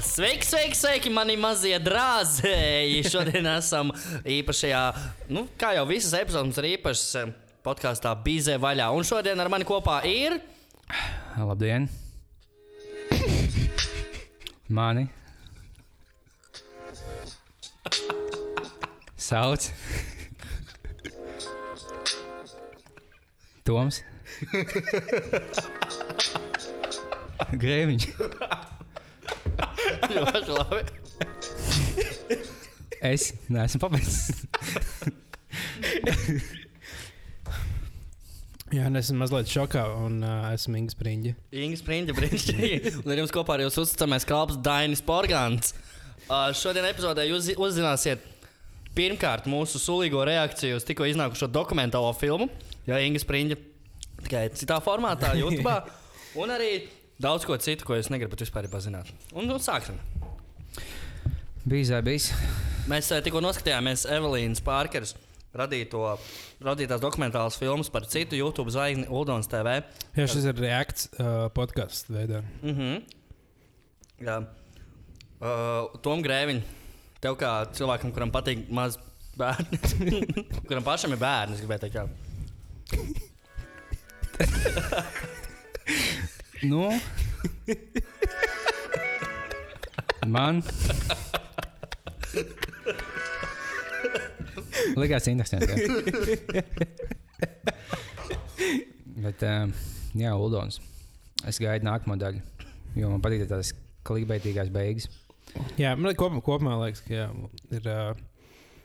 Sveiki, sveiki, sveiki, mani mazie drāzēji. Šodien esam īpašajā, nu, kā jau visas epizodes, ir īpašs eh, podkāstā Bīzē vaļā. Un šodien ar mani kopā ir. Labdien! Mani sauc Toms Grēviņš. Ļoti labi. Es neesmu pabeidzis. Jā, es esmu mazliet šokā un uh, esmu Inga Spriņģa. Inga Springa, brīnišķīgi. Un ar jums kopā ir jūsu uzticamais kalps Dainis Porgāns. Uh, šodien epizodē jūs zi- uzzināsiet pirmkārt mūsu sulīgo reakciju uz tikko iznākušo dokumentālo filmu. Jā, Inga Springa tikai citā formātā, YouTube. Un arī daudz ko citu, ko jūs negribat vispār zināt. Un nu, sāksim. Bija bijis. Mēs eh, tikko noskatījāmies Evelīnas Pārkeras radīto, radītās dokumentālas filmas par citu YouTube zvaigzni Uldons TV. Jā, šis ir reakts uh, podkāsts veidā. Mm -hmm. Jā. Uh, Tom Grēviņš, tev kā cilvēkam, kuram patīk maz bērni, kuram pašam ir bērni, es gribēju teikt, jā. Nu, man likās interesanti. Bet, um, jā, Uldons. Es gaidu nākamo daļu, jo man patīk tās klikbeitīgās beigas. Jā, man kopumā, kopumā liekas, ka jā, ir. Uh,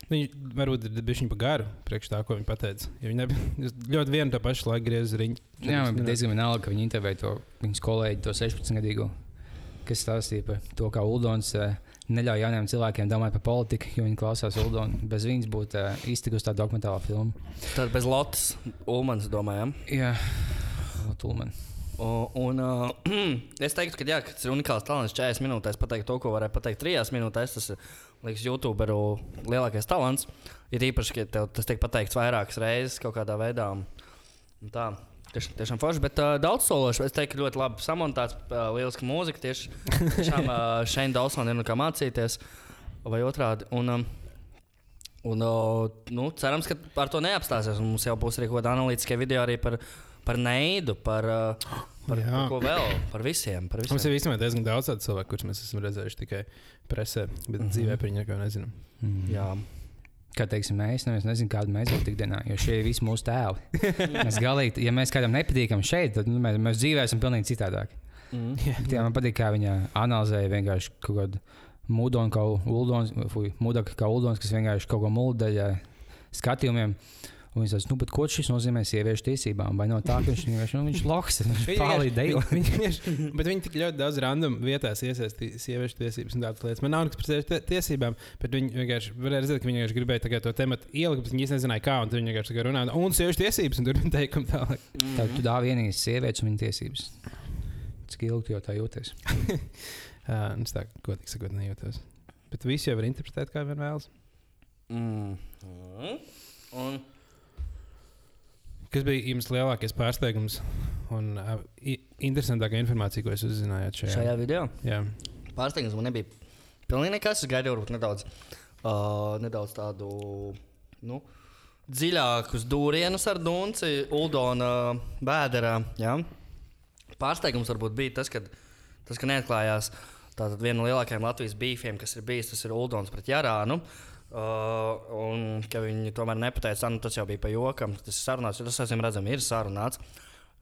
Viņi varbūt ir bijuši par garu priekš tā, ko viņi pateica. Jo viņi nebija ļoti vienu tā pašu laiku griezti riņķi. Jā, man bija diezgan vienalga, ka viņi intervēja to viņas kolēģi, to 16-gadīgo, kas stāstīja par to, kā Uldons uh, neļauj jauniem cilvēkiem domāt par politiku, jo viņi klausās Uldonu. Bez viņas būtu uh, iztikusi tā dokumentālā filma. Tad bez Lotas Ulmans domājam. Jā, Tulman. Un, un uh, es teiktu, ka, jā, ka tas ir unikāls talants 40 minūtēs pateikt to, ko varēja pateikt 3 minūtēs. Tas ir, liekas, YouTuberu lielākais talants. Ir īpaši, ka tas tiek pateikts vairākas reizes kaut kādā veidā. Tā. Tiešām, tiešām forši, bet uh, daudz sološi. Es teiktu, ļoti labi samontāts, uh, lieliska mūzika. Tieši tiešām uh, šeit Dawsonam ir no kā mācīties, vai otrādi. Un, um, un, uh, nu, cerams, ka ar to neapstāsies. Un Mums jau būs arī kaut kāda analītiska video arī par, par neidu, par, uh, par, Jā. par ko vēl, par visiem. Par Mums visiem. ir īstenībā diezgan daudz tādu cilvēku, kurus mēs esam redzējuši tikai presē, bet mm -hmm. dzīvē par viņu neko nezinām. Mm. Jā. Kā teiksim, mēs, nu, es nezinu, kāda mēs būtu ikdienā, jo šie ir visi mūsu tēvi. mēs galīgi, ja mēs kādam nepatīkam šeit, tad nu, mēs, mēs dzīvē esam pilnīgi citādāk. Mm. Bet, jā, man patīk, kā viņa analizēja vienkārši kaut kādu mūdonu, kā uldons, fui, mūdaka kā uldons, kas vienkārši kaut ko muldeļa skatījumiem. Un viņš teica, nu, bet ko šis nozīmē sieviešu tiesībām? Vai no tā, ka viņš vienkārši nu, viņš loks, viņš viņi, bet viņi tik ļoti daudz random vietās iesaistīja sieviešu tiesības un tādas lietas. Man nav nekas par sieviešu tie- tiesībām, bet viņi vienkārši varēja redzēt, ka viņi vienkārši gribēja to tematu ielikt, bet viņi nezināja, kā. Un viņi vienkārši runāja, un sieviešu tiesības, un tur bija teikumi tālāk. Tad tu dāvi vienīgais sievietes un viņa tiesības. Cik ilgi jau tā jūties? Uh, es tā godīgi sakot, nejūtos. Bet visi jau var interpretēt, kā vien vēlas. Mm. Mm. Un, Kas bija jums lielākais pārsteigums un uh, interesantākā informācija, ko jūs uzzinājāt šajā? šajā video Jā, pārsteigums man nebija pilnīgi nekas. Es gaidīju, varbūt nedaudz, uh, nedaudz tādu nu, dziļākus dūrienus ar Dunci, Uldona vēderā. Ja? Pārsteigums varbūt bija tas, ka, tas, ka neatklājās tātad viena no lielākajiem Latvijas beefiem, kas ir bijis, tas ir Uldons pret Jarānu. Uh, un ka viņi tomēr nepateica, nu, tas jau bija pa jokam. Tas ir sarunāts, jo tas, acīm redzami, ir sarunāts.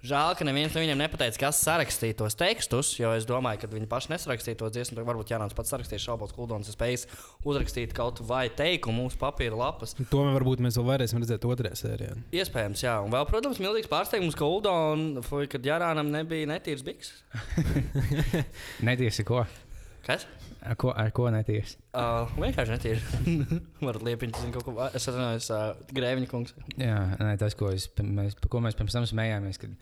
Žēl, ka neviens no viņiem nepateica, kas sarakstīja tos tekstus, jo es domāju, ka viņi paši nesarakstīja to dziesmu. Varbūt Jānis pats sarakstīs šaubos, Kuldons ir spējis uzrakstīt kaut vai teikumu mūsu papīra lapas. to varbūt mēs vēl varēsim redzēt otrajā sērijā. Iespējams, jā. Un vēl, protams, milzīgs pārsteigums, ka Uldons, kad Jārānam nebija netīrs biks. Netiesi ko? Kas? Ar ko, ar ko netiesi? Uh, vienkārši netīri. Varat liepiņķis, zinu, kaut ko. Es atvainojos, uh, Grēviņa kungs. Jā, nē, tas, ko, es, mēs, par ko mēs pirms tam smējāmies. Kad,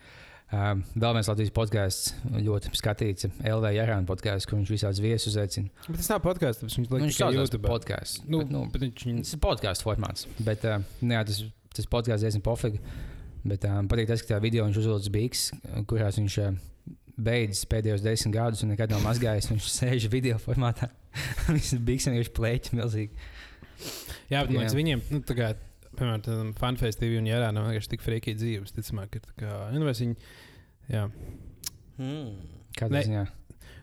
um, vēl viens Latvijas podkāsts, ļoti skatīts, LV Jārāna podkāsts, kur viņš visādus viesus uzaicina. Bet tas nav podkāsts, tas viņš Nu, liek Viņš saucās YouTube. podkāsts. Nu, bet, nu, bet viņš. Tas ir podkāstu formāts. Bet, uh, jā, tas, tas podkāsts diezgan pofīgi. Bet um, patīk tas, ka tā video viņš uzvilcis beigas, kurās viņš uh, beidzis pēdējos desmit gadus un nekad nav mazgājis. Viņš sēž video formātā. Viņš bija vienkārši plēķis milzīgi. Jā, bet man liekas, Jā. viņiem, nu, tā kā, piemēram, fanfest TV un jārā nav vienkārši tik frīkīgi dzīves. Ticamāk, ka tā kā, nu, viņi, jā. Hmm. Kādā Ne. ziņā?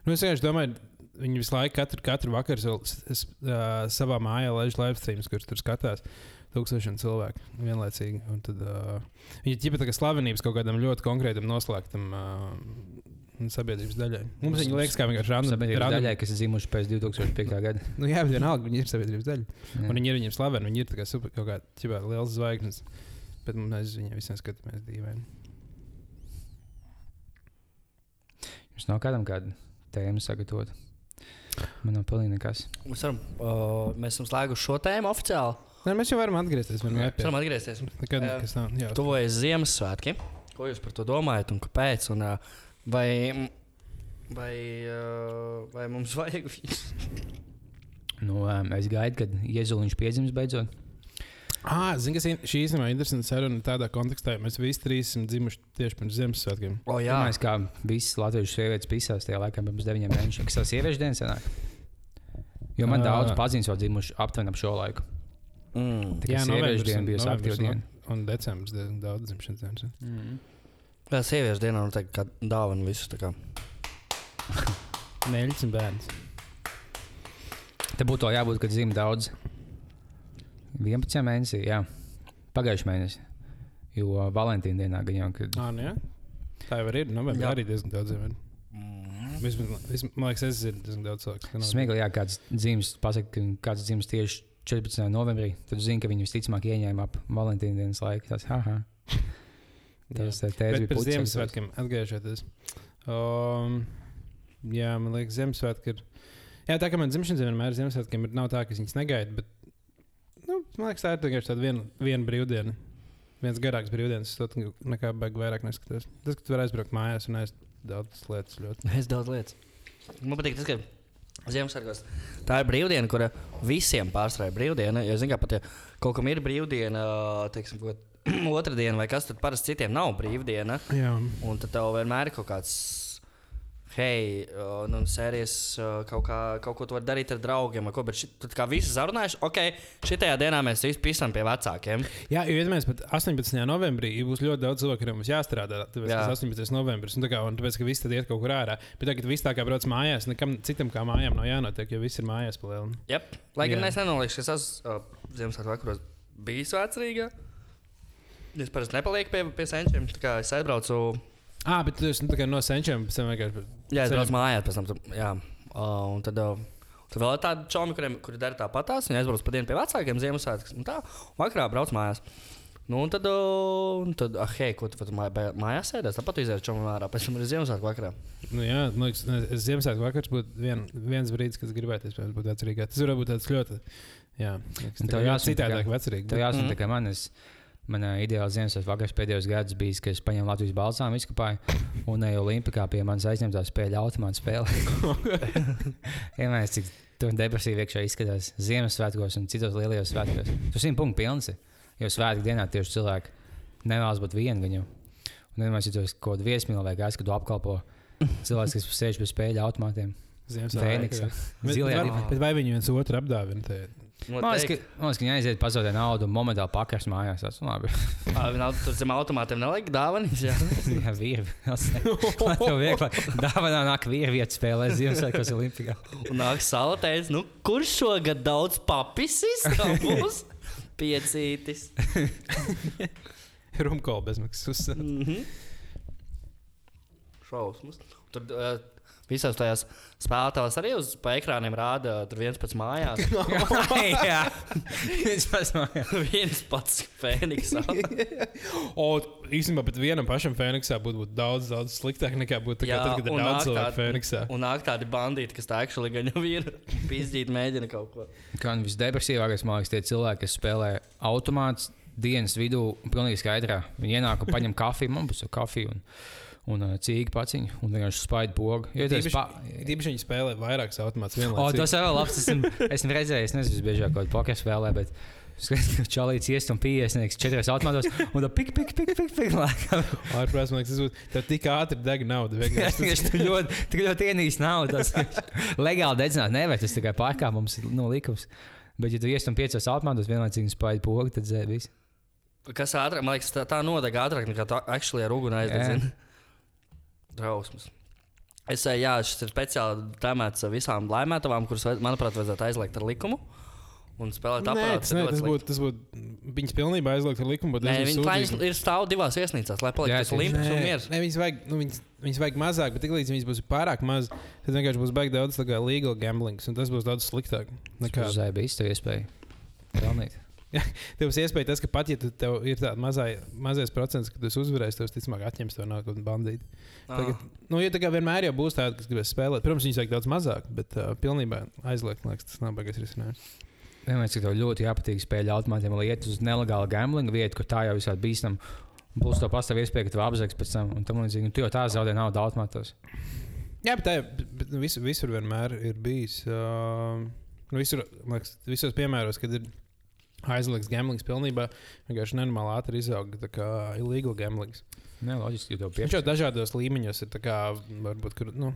Nu, es vienkārši domāju, viņi visu laiku, katru, katru vakaru vēl s- s- ā, savā mājā laiž live streams, kurus tur skatās. Tūkstošiem cilvēku vienlaicīgi. Un Tad, uh, viņi ir ģipa slavenības kaut kādam ļoti konkrētam, noslēgtam uh, sabiedrības daļai. Mums viņi liekas, kā vienkārši random. Sabiedrības random- daļai, kas ir dzimuši pēc 2005. gada. Nu, jā, bet vienalga, viņi ir sabiedrības daļa. Jā. Un viņi ir viņiem slaveni, viņi ir kā super, kaut kāda ķipā liels zvaigznes. Bet mēs viņiem visiem skatāmies dīvaini. Jums nav kādam kāda tēma sagatavot. Man nav pilnīgi nekas. Mēs, varam, uh, mēs esam slēguši šo tēmu oficiāli. Nē, mēs jau varam atgriezties. Mēs varam atgriezties. Nekas nav. Jā, Tuvojas Ziemassvētki. Ko jūs par to domājat un kāpēc? Un, uh, vai, vai, uh, vai mums vajag viņus? Nu, um, es gaidu, kad Jēzuliņš piedzims beidzot. Ah, zini, kas ir- šī īstenībā ir interesanta saruna tādā kontekstā. Mēs visi trīs esam dzimuši tieši pirms Ziemassvētkiem. O, jā, Jā, kā visas latviešu sievietes pisās tajā laikā pirms deviņiem mēnešiem, kas savas sieviešu dienas senāk. Jo man Ā. daudz pazīstams jau dzimuši aptuveni ap šo laiku. mm. Tā kā sieviešu diena bija aktīva diena. Un, decembris daudz dzimšanas dienas. Mm. Jā sieviešu dienā noteikti kā dāvana visu. tā kā. Neļķis un bērns. Te būtu jābūt, kad zīmē daudz. 11 mēnesī, jā. Pagājušajā mēnesī. Jo Valentīna dienā gan jau, kad Ah, nu jā. Tā jau ir. Novembrī Jā. arī diezgan daudz. Mm. Vismaz, man liekas, es zinu diezgan daudz cilvēku. smieklīgi, ja kāds dzīves pasakā, kāds dzīves tieši 14. novembrī, tad zina, ka viņi visticamāk ieņēma ap Valentīna dienas laiku. Tas, haha. Tas Bet bija par. Ziemassvētkiem atgriežoties. Um, jā, man liekas, Ziemassvētki ir. Jā, tā kā man dzimšanas diena vienmēr ir Ziemassvētkiem, ir nav tā, ka es viņas negaidu. Bet, nu, man liekas, tā ir tikai tāda viena, viena brīvdiena. Viens garāks brīvdienas, to nekā baigi vairāk neskatos. Tas, ka tu vari aizbraukt mājās un aizt daudz lietas ļoti. Es daudz lietas. Man patīk tas, ka Ziemassvētkos tā ir brīvdiena, kura visiem pārstrāja brīvdiena. Jo, zin, kā, pat, ja kaut kam ir brīvdiena, teiksim, kaut otra diena vai kas, tad parasti citiem nav brīvdiena. Jā, Un tad tev vienmēr ir kaut kāds. Hei, uh, nu, sērijas uh, kaut, kā, kaut ko tu vari darīt ar draugiem, ko, bet šit, tad kā visi sarunājuši, ok, šitajā dienā mēs visi pisam pie vecākiem. Jā jo iedomājieties, pat 18. novembrī būs ļoti daudz cilvēku, kuriem būs jāstrādā. Tāpēc, Jā. ka tas 18. novembris, un, tā kā, un tāpēc, ka visi tad iet kaut kur ārā. Bet tagad viss tā kā brauc mājās, nekam citam kā mājām nav jānotiek, jo viss ir mājās palielināts. Yep. Lai gan Jā. es nenolieku, ka es esmu uh, Ziemassvētku vakaros bijis vecrīgā. Es parasti nepalieku pie, pie senčiem. tā kā Es aizbraucu, Ah, bet tu esi nu, no senčiem, pēc vienkārši. jā, es braucu mājās pēc tam. Jā, uh, un tad. Uh, Tur vēl ir tādi čomi, kuriem kuri dara tāpatās. Viņi aizbrauc pa dienu pie vecākiem Ziemassvētkiem. un Tā, vakarā brauc mājās. Nu, un tad, un tad ah, hei, ko tu mājā, mājās sēdēsi? Tāpat izēri čomu ārā, pēc tam ir Ziemassvētku vakarā. Nu, jā, man liekas, ne, es Ziemassvētku vakars būtu vien, viens brīdis, kad es gribētu būt vecrīgā. Tas varētu būt tāds ļoti. Jā, tev kā jāsaka, citādāk ka- vecrīgi. Tev jāsaka, tā kā man ir. Manā ideālā Ziemassvētku vakars pēdējos gados bija, ka es paņēmu Latvijas balsām, izkapāju un eju Olimpikā pie manas aizņemtās spēļu automāta spēlē. Vienmēr cik tur depresīvi iekšā izskatās Ziemassvētkos un citos lielajos svētkos. Tas ir punkts pilns. Jo svētku dienā tieši cilvēki nevēlas būt vieni viņu. Un vienmēr, tu esi kaut kādā viesmīlā vai gājis, kad tu apkalpo cilvēks, kas sēž pie spēļu automātiem. Bet, bet vai viņi viens otru apdāvina? Te? Man liekas, ka, man liekas, ka viņi aiziet pazaudē naudu un momentāli pakars mājās. Tas ir labi. Viņa tur zem automātiem neliek dāvanas. Jā, Jā, vīri. Man tev viegli dāvanā nāk vīri vietas spēlē Ziemassvētkos Olimpikā. un nāk sala teica, nu, kurš šogad daudz papisis? Tā būs piecītis. Rumkola bezmaksas. Mm -hmm. Šausmas. Tur uh, visās tajās spēlētājās arī uz pa ekrāniem rāda, tur viens pats mājās, Jā, viņš pats mājās. viens pats Fēniks. O, īstenībā pat vienam pašam Fēniksā būtu būt daudz, daudz sliktāk nekā būtu Jā, tagad, kad ir un daudz cilvēku Fēniksā. Un nāk tādi bandīti, kas tā actually gan jau ir pīzdīt, mēģina kaut ko. Kā nu visdepresīvākais, man liekas, tie cilvēki, kas spēlē automāts dienas vidū, pilnīgi skaidrā. Viņi ienāk un paņem kafiju, man būs kafija un, un uh, cīņa paciņu, un vienkārši spaidu pogu. Tas Tīpaši, pa... viņi spēlē vairākus automātus O, vienlaicīgi. tas jau ir labs. Esmu, esmu redzējis, nezinu, biežāk kaut kādā poker spēlē, bet čalīts iest un piesniegs četros automātos, un tā pik, pik, pik, pik, pik, lēkā. Ārprāts, man liekas, tas būtu. Tev tik ātri deg nauda. Vienkārši. tur ļoti, tik ļoti ienīstu naudu. Tas legāli dedzināt nevar, tas tikai pārkāpums no likums. Bet, ja tu iest un piecos automātos vienlaicīgi spēļ pogu, tad visu. Kas ātrāk, man liekas, tā, tā nodeg ātrāk nekā tā actually ar uguni aizdedzina. Drausmas. Es, eh, jā, šis ir speciāli tēmēts visām laimētavām, kuras, manuprāt, vajadzētu aizliegt ar likumu. Un spēlēt Nē, aparātus. tas, tas būtu, tas būtu viņas pilnībā aizliegt ar likumu, bet Nē, klājas ir stāv divās viesnīcās, lai paliktu tas limps un Nē, miers. nē, viņas vajag, nu, viņas, viņas vajag mazāk, bet tiklīdz viņas būs pārāk maz, tad vienkārši būs baigi daudz legal gamblings, un tas būs daudz sliktāk. Nekā. Uz zēba iztev iespēju. Pelnīt. Tev būs iespēja tas, ka pat ja tev ir tāds mazai, mazais procents, ka tu esi uzvarējis, tev visticamāk atņems to un bandīti. Tagad, nu, ja tā kā vienmēr jau būs tādi, kas gribēs spēlēt, protams, viņas vajag daudz mazāk, bet uh, pilnībā aizliegt, liekas, tas nav baigais risinājums. Vienmēr cik tev ļoti jāpatīk spēļu automātiem, lai iet uz nelegālu gamblingu vietu, kur tā jau visādi bīstam. Plus, to pastāv iespēja, ka tu apzaks pēc tam, un tam līdzīgi. Un tu jau tā zaudē naudu automātos. Jā, bet tā jau bet, bet visur, vienmēr ir bijis. Uh, nu, visur, liekas, visos piemēros, kad ir aizliegts gamblings pilnībā, vienkārši nenormāli ātri izauga tā kā illegal gamblings. Nē, loģiski, jo tev Viņš pieprasa. jau dažādos līmeņos ir tā kā, varbūt, kur, nu,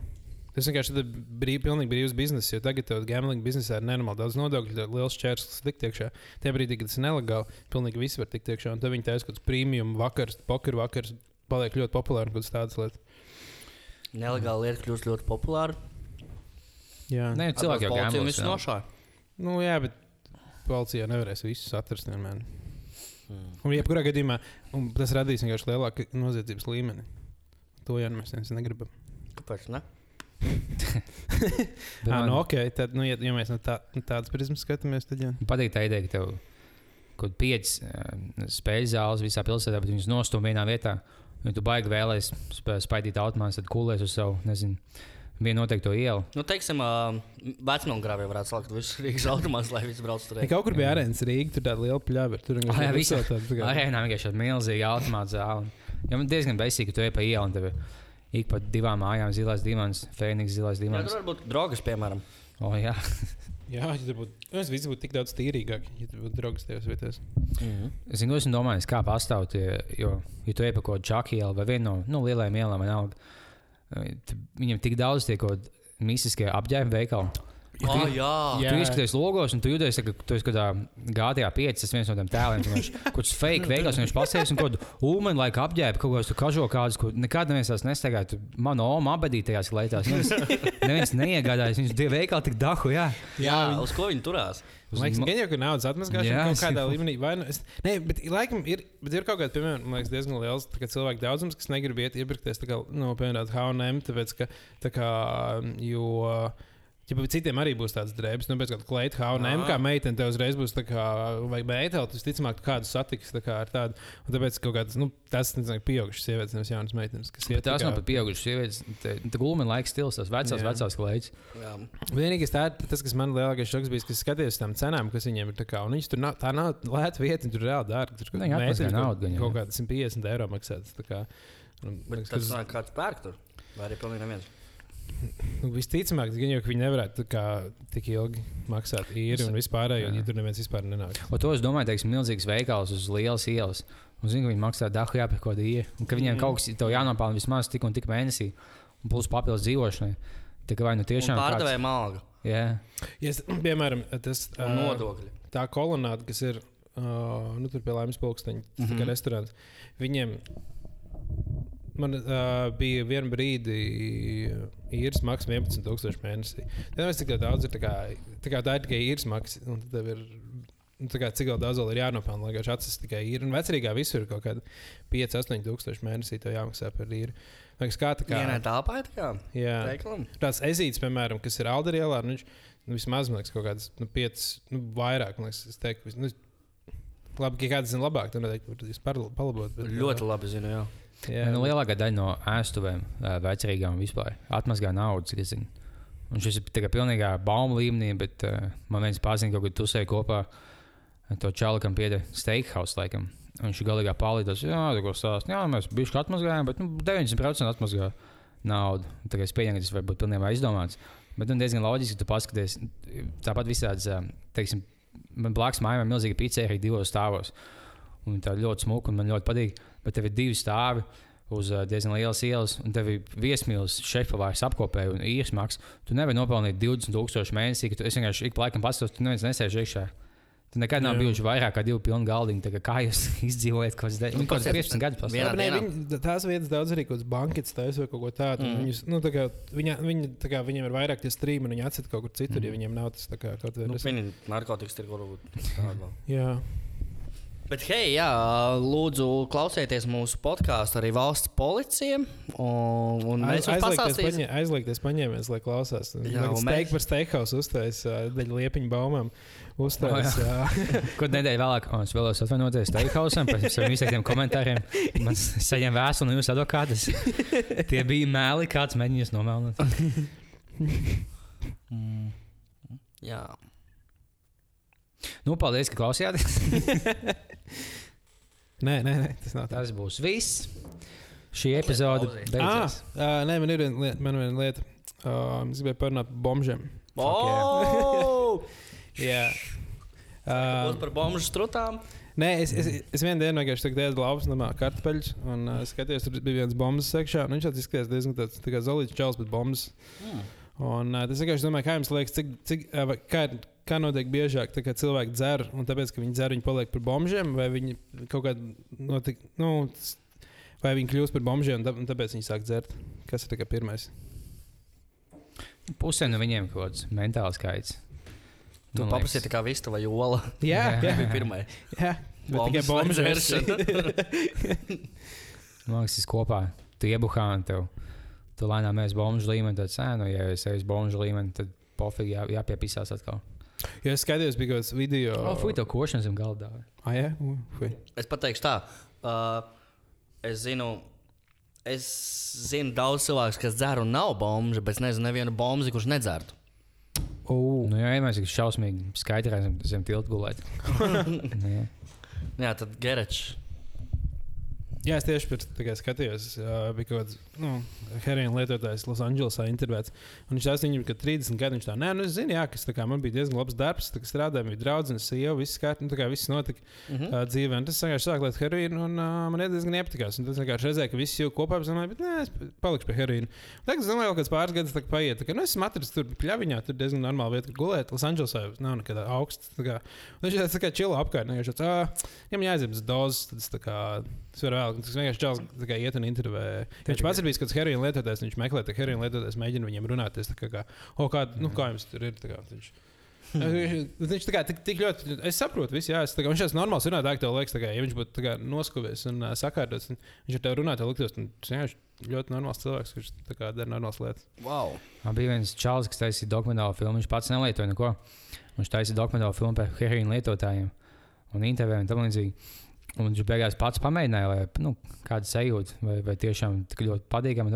tas vienkārši ir brīv, pilnīgi brīvs bizness, jo tagad tev gambling biznesā ir nenormāli daudz nodokļu, liels čērslis tikt iekšā. Tajā brīdī, kad tas ir nelegāli, pilnīgi viss var tikt iekšā, un tad viņi taisa kaut kāds premium vakars, poker vakars, paliek ļoti populāri un kaut kādas tādas lietas. Nelegāli lieta kļūst ļoti populāra. Jā, Nē, cilvēki jau nošāva. nu, jā bet policija nevarēs visus atrast vienmēr. Hmm. Un, jebkurā gadījumā, un tas radīs vienkārši lielāku noziedzības līmeni. To jau mēs negribam. Kāpēc? Ne? Man nu, ok, tad, nu, ja, ja mēs no, tā, no tādas prizmas skatāmies, tad jā. patīk tā ideja, ka tev kaut kāds piecas spēļu zāles visā pilsētā, bet viņas nostūm vienā vietā. Ja tu baigi vēlēsies spē- spaidīt automātus, tad kūlēs uz savu, nezinu, vienu noteikto ielu. Nu, teiksim, uh, Vecmēlgrāvī varētu salikt visus Rīgas automātus, lai visi brauc tur. Ja kaut kur bija arēnas Rīga, tur tāda liela pļāva. Tur Ah, jā, visā- tāda tā kā- Arēnā vienkārši tāda milzīga automāta zāle. Jo man diezgan beisīgi, ka tu ej pa ielu un tev ik pa divām mājām zilais divans, fēniks zilais Jā, divans. tur var būt drogas, piemēram. O, jā. Jā, ja tur būtu. Es viss būtu tik daudz tīrīgāk, ja tur būtu draugs tajās vietās. Mhm. Es zinu, esmu domājis, kā pastāv tie, jo, ja tu ej pa kaut kādu čaku ielu vai vienu no nu, lielajām ielām, vienalga, viņam tik daudz tie kaut kādi mistiskie apģērba veikali. Ja oh, jā, Jā. Tu izskaties logos, un tu jūties, ka tu esi kaut kādā gātajā piecā. Tas viens no tiem tēliem, kurš kurš fake veikals, un viņš pasēs un kaut kādu ulmeni laika apģērbu, kaut kādus kažo kādus, ko nekad neviens tās nestaigā. Tu manu omu abadītajās lietās. Neviens, neviens neiegādājas. Viņus divi veikali tik dahu, jā. jā uz ko viņi turās? Uz Man liekas, gan jau, ka naudas atmazgāšana Jā, kaut kādā līmenī. Vai, nu, es, nē, bet laikam ir, bet ir kaut kāda, piemēram, man liekas, diezgan liels cilvēku daudzums, kas negrib iet iepirkties, kā, nu, piemēram, H&M, tāpēc, ka, tā kā, jo. Ja citiem arī būs tāds drēbes, nu, pēc kāda kleita H&M, kā meitene, tev uzreiz būs tā kā, vai meitene, tu visticamāk kādu satiks tā kā ar tādu. Un tāpēc kaut kāds, nu, tas, nezinu, pieaugušas sievietes, nevis jaunas meitenes, kas iet. Tās tā kā- nav pat pieaugušas sievietes. Tā gulma laiks stils, tās vecās, Jā. vecās klaidas. Jā. Vienīgais tā, tas, kas man lielākais šoks bija, kas skatījās uz tām cenām, kas viņiem ir. tā Kā, un viņš tur nav, tā nav lēta vieta, tur ir reāli dārga. Tur atmaksā meitenes naudu jau. kaut kāda 150 eiro maksātas. tā kā. Un, Bet tas tas- nāk kāds pērk tur. Vai arī pilnīgi neviens. Nu, Visticamāk, gan jau, viņi nevarētu kā, tik ilgi maksāt īri un vispār, jo ja tur neviens vispār nenāk. Un to es domāju, teiksim, milzīgs veikals uz lielas ielas. Un zinu, ka viņi maksā dahu jāpērk kaut kāda īra. Un ka viņiem Mhm. kaut kas jānopelna vismaz tik un tik mēnesī. Un plus papildus dzīvošanai. Tā kā vai nu tiešām. Pārdevēja malga Jā, Ja, es- piemēram, tas ā, nodokļi. tā kolonāde, kas ir uh, nu, tur pie Laimas Polksteņa, mm -hmm. Restorāns, viņiem man, uh, bija viena brīdi īres maksa 11,000 mēnesī. Tad mēs cik daudz ir tā kā, tā kā tā ir tikai īres maksa. un tad ir, nu, tā kā, cik daudz vēl ir jānopelna, lai vienkārši atsist tikai īri. Un vecrīgā visur ir kaut kāda 5-8 tūkstoši mēnesī tev jāmaksā par īri. Liekas, kā tā kā Vienai tāpai tā kā jā, veikalam. tāds ezīts, piemēram, kas ir Alderielā, nu, viņš nu, vismaz man liekas, kaut kādas nu, 5, nu, vairāk. Man liekas, es teiktu, nu, labi, ka kāds zina labāk, tad noteikti var palabot. Bet, Ļoti labi zinu, jā. Jā, nu, lielākā daļa no ēstuvēm, vecrīgām vispār atmazgā naudu, cik es zinu. Un šis ir tikai pilnīgā baumu līmenī, bet uh, man viens pazina, ka kaut kur tusēja kopā ar to čalu, kam pieder steakhouse laikam. Un viņš galīgā palīdzēs, jā, tā kā stāst, jā, mēs bijuši atmazgājām, bet nu, 90% atmazgā naudu. Tagad es pieņemu, ka tas var būt pilnībā izdomāts. Bet nu, diezgan loģiski, ka tu paskaties, tāpat visādas, teiksim, man blakus mājā ir milzīga pizzeria divos stāvos. Un tā ļoti smuka un man ļoti patīk. Bet tev ir divi stāvi uz uh, diezgan lielas ielas, un tev ir viesmīlis, šefpavārs apkopē un īres maksas. Tu nevari nopelnīt 20,000 mēnesī, ka tu es vienkārši ik pa laikam pastos, tu neviens nesēž iekšā. Tu nekad nav bijuši vairāk kā divi pilni galdiņi. Kā, jūs izdzīvojat Nu, nu, pasies- 15 gadus? viņi, tās vietas daudz arī kaut kādas bankas taisa vai kaut ko tādu. Mm. Viņus, nu, tā kā, viņa, viņa, tā kā, viņiem ir vairāk tie strīmi, un viņi atcīt kaut kur citur, mm. ja viņiem nav tas tā kā kaut Nu, kāds. Viņi narkotikas ir varbūt tāda. Bet, hei, jā, lūdzu, klausieties mūsu podkāstu arī valsts policija. Un, un mēs jums aizliegties, pastāstīsim, paņē, aizliegties paņēmies, lai klausās. Jā, un steik mēs- par steakhouse uztais, daļa liepiņu baumām. Uztais, O, jā. Kur nedēļa vēlāk, un es vēlos atvainoties Steikhausam par saviem izteiktiem komentāriem. Man saņem vēstuli no jūsu advokātas. Tie bija mēli, kāds mēģinājis nomelnot. Mm, jā. Nu, paldies, ka klausījāties. Nē, nē, nē, tas nav tā. Tas būs viss. Šī epizode pauzīt. Ah, beidzās. nē, man ir viena lieta. Man ir viena lieta. Uh, es gribēju parunāt par bombžiem. Oh! Jā. Būs Uh, par bombu strutām. nē, es, es, es vienā dienā vienkārši tādu laupas namā kartupeļus un uh, skatījos, tur bija viens bombas sekšā. Viņš tāds izskatījās diezgan tāds tā kā zolīts čels, bet bombas. Mm. Un uh, tas vienkārši domāju, kā jums liekas, cik, cik, uh, kā, ir- kā notiek biežāk, tā kā cilvēki dzer, un tāpēc, ka viņi dzer, viņi paliek par bombžiem, vai viņi kaut kādā notik, nu, vai viņi kļūst par bombžiem, un tā- un tāpēc viņi sāk dzert. Kas ir pirmais? Pusē no viņiem kaut kāds mentāls skaits. Tu liekas. paprasīji, tā kā vista vai jola. Jā, jā, bija pirmā. jā. Bet tikai Bombas bombžiem. Man liekas, tas kopā. Tu iebuhā un tev. Tu lēnām esi bombuļu līmenī, tad sēnu, ja es eju uz bombuļu līmeni, tad pofīgi jā, jāpiepisās atkal. Jo es skatījos, bija kaut kāds video. O, oh, fuj, tev košanas zem galda. Ah, jā, fuj. Es pateikšu tā. Uh, es zinu. Es zinu daudz cilvēku, kas dzer un nav bombuļs, bet es nezinu nevienu bombu, kurš nedzertu. Oh. Nu, jā, mēs esam šausmīgi skaidrā zem, zem tilta gulēt. Nu, jā. Jā, tad gerečs. Jā, es tieši par to skatījos. Uh, bija kaut kāds nu, heroīna lietotājs Losandželosā intervētas. Viņš viņam, ka 30 gadi viņš tā, nē, nu, es zinu, jā, kas tā kā man bija diezgan labs darbs, tā kā strādāja, bija draudzene, sieva, viss kārtībā, nu, tā kā viss notika Mhm. uh, dzīvē. Un tas vienkārši sāk lietot heroīnu, un uh, man diezgan nepatikās. Un tas vienkārši redzēja, ka visi jau kopā apzināja, bet nē, es palikšu pie heroīna. Tagad es domāju, ka pēc pāris kā paiet. Kā, nu, es esmu atrasts tur pļaviņā, tur diezgan normāla vieta, kur gulēt. Losandželosā nav nekāda augsta. Viņš tā kā čilo apkārt. Viņš tāds, ah, ja man jāizņem dozes, es tā. Tas var vēl, tas vienkārši čels tā kā iet un intervē. Viņš pats ir bijis kāds heroīna lietotājs, viņš meklē, ka heroīna lietotājs mēģina viņiem runāt. tas tā Kā, kā, o, kā, nu, kā jums tur ir? tā Kā, viņš, Viņš tā kā tik, tik ļoti, es saprotu, visu, jā, es, tā kā, viņš ir normāls runātājs, tev liekas, tā kā, ja viņš būtu tā kā noskuvies un uh, sakārtots, un viņš ar tevi runā, tev liktos, un vienkārši ļoti normāls cilvēks, kurš tā dara normālas lietas. Wow. Man bija viens čalis, kas taisīja dokumentālu filmu. Viņš pats nelietoja neko. Viņš taisīja dokumentālu filmu par heroīnu lietotājiem un interviju un tam līdzīgi. Un viņš beigās pats pamēģināja, lai nu, kāda sajūta, vai, vai tiešām tik ļoti patīkami.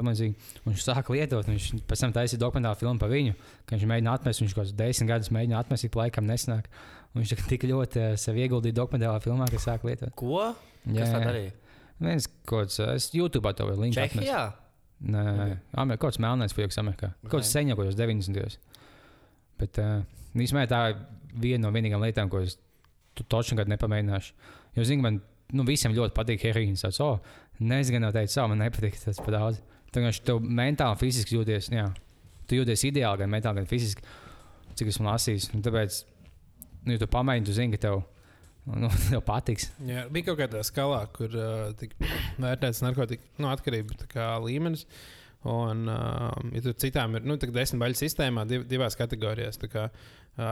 Viņš sāka lietot, viņš pēc tam taisīja dokumentālu filmu par viņu. Viņš mēģina atmest, viņš kaut kādus desmit gadus mēģina atmest, ik laikam nesanāk. Un viņš tik ļoti uh, sev ieguldīja dokumentālā filmā, ka sāk lietot. Ko? Kas tā darīja? Viens kaut kāds, es YouTube to vēl linku. Čehijā. Nē, Ok. okay. kaut kāds melnais filmas Amerikā. Kaut kāds Ok. senākos 90. Bet uh, īstenībā tā ir viena no vienīgām lietām, ko es toču nekad nepamēģināšu. Jo, zini, man nu, visiem ļoti patīk heroīns. Tas, oh, nezinu, jau teicu, savu, man nepatīk tas par daudz. Kā tu mentāli fiziski jūties, jā, tu jūties ideāli, gan mentāli, gan fiziski, cik esmu lasījis. Un Tāpēc, nu, ja tu pamēģini, tu zini, ka tev, nu, tev patiks. Jā, bija kaut kādā skalā, kur uh, tika vērtēts narkotiku nu, atkarību līmenis. Un, uh, ja tur citām ir nu, desmit baļu sistēmā, div, divās kategorijās - uh,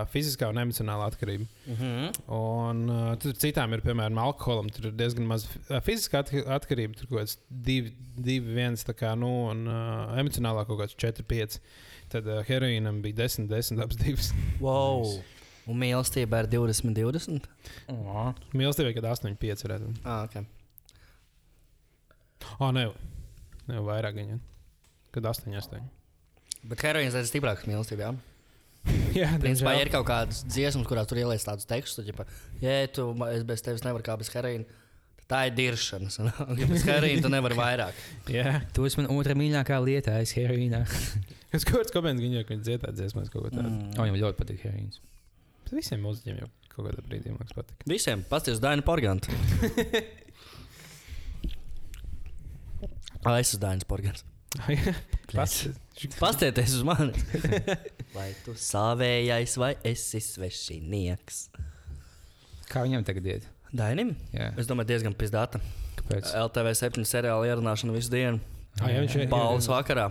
fiziskā un emocionālā atkarība. Mhm. Un uh, tur citām ir, piemēram, alkoholam. Tur ir diezgan maz uh, fiziskā atk- atkarība, tur kaut kāds 2, 1, kā, nu, un uh, emocionālā kaut kāds 4, 5. Tad uh, heroīnam bija 10, 10, abas divas. Wow. Un mīlestība ir 20, 20. Oh. Mīlestībai, kad 8, 5 varētu būt. Ah, okay. O, ne, ne vairāk viņa. Kad 8, 8. Bet heroīns ir stiprāks mīlestībā. Jā? Principā ir kaut kādas dziesmas, kurās tur ieliek tādus tekstus, ka, ja tu bez tevis nevaru kā bez heroīna, tā ir diršana. Ja bez heroīna tu nevari vairāk. Jā, Tu esi man otrā mīļākā lieta, es heroīnā. es kaut kāds komentārs viņa, ka viņa dziedā dziesmās kaut ko tādu. Mm. O, viņam ļoti patīk heroīns. Visiem mūziķiem jau kaut kādā brīdī man patīk. Visiem pasties Daina Porganta. Ā, Es esmu Dainis Porgants. Pastieties uz mani. vai tu savējais, vai esi svešinieks? Kā viņam tagad iet? Dainim? Jā, Es domāju, diezgan pizdāta. kāpēc? LTV 7 seriāla ierunāšana visu dienu. Ah, jā, viņš ir- Balvas vakarā.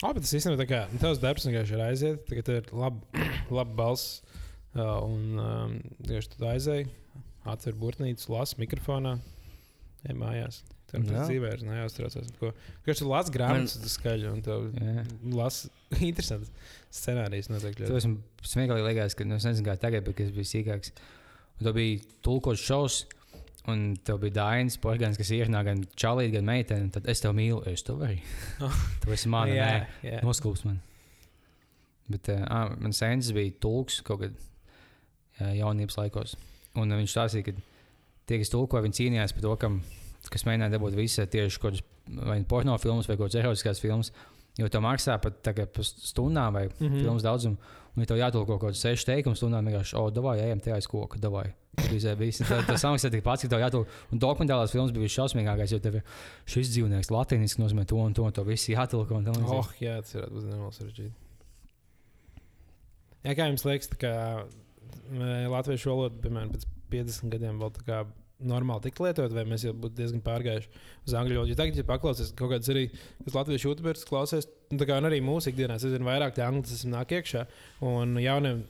Ah, bet tas īstenībā tā kā tavs darbs vienkārši ir aiziet. Tagad tev ir laba lab balss. Uh, un um, vienkārši tu aizēji, atver burtnīcu, lasi mikrofonā, ej mājās. Jā. tas dzīvē ir neuztraucās. Kāds ir lācis grāmatas, tas skaļi un tev Jā. lasi interesants scenārijs noteikti. Tas man smieklīgi liekas, ka nu, es nezinu, kā tagad, bet es biju sīkāks. Un Tev bija tulkots šovs, un tev bija Dainis, Porgans, kas ierunā gan čalīt, gan meiteni. Tad es tevi mīlu, es tev arī. Tu esi mana, jā, nē, jā. noskūps man. Bet uh, man sēnes bija tulks kaut kad jā, jaunības laikos. Un uh, viņš stāstīja, ka tie, kas tulkoja, viņi cīnījās par to, kam, kas mēģināja dabūt visu tieši kaut kādas vai nu porno filmas vai kaut kādas erotiskās filmas. Jo tev maksā pat tagad par stundām vai mm. -hmm. filmas daudzumu. Un, ja tev jātulko kaut kāds seši teikums, stundām vienkārši, o, davai, ejam te aiz koka, davai. Tā samaksā tik pats, ka tev jātulko. Un dokumentālās filmas bija šausmīgākais, jo tev ir šis dzīvnieks latīniski nozīmē to un to, un to visu jātulko. Un tam. Oh, jā, tas būt nevēl sarežģīti. Jā, kā jums liekas, tā kā latviešu valoda, piemēram, pēc 50 gadiem vēl tā kā normāli tik lietot, vai mēs jau būtu diezgan pārgājuši uz angļu valodu. Tagad, ja paklausies kaut kāds arī, kas latviešu youtuberis klausās, nu, tā kā arī mūsu ikdienā, es zinu, vairāk tie anglicismi nāk iekšā. Un jauniem,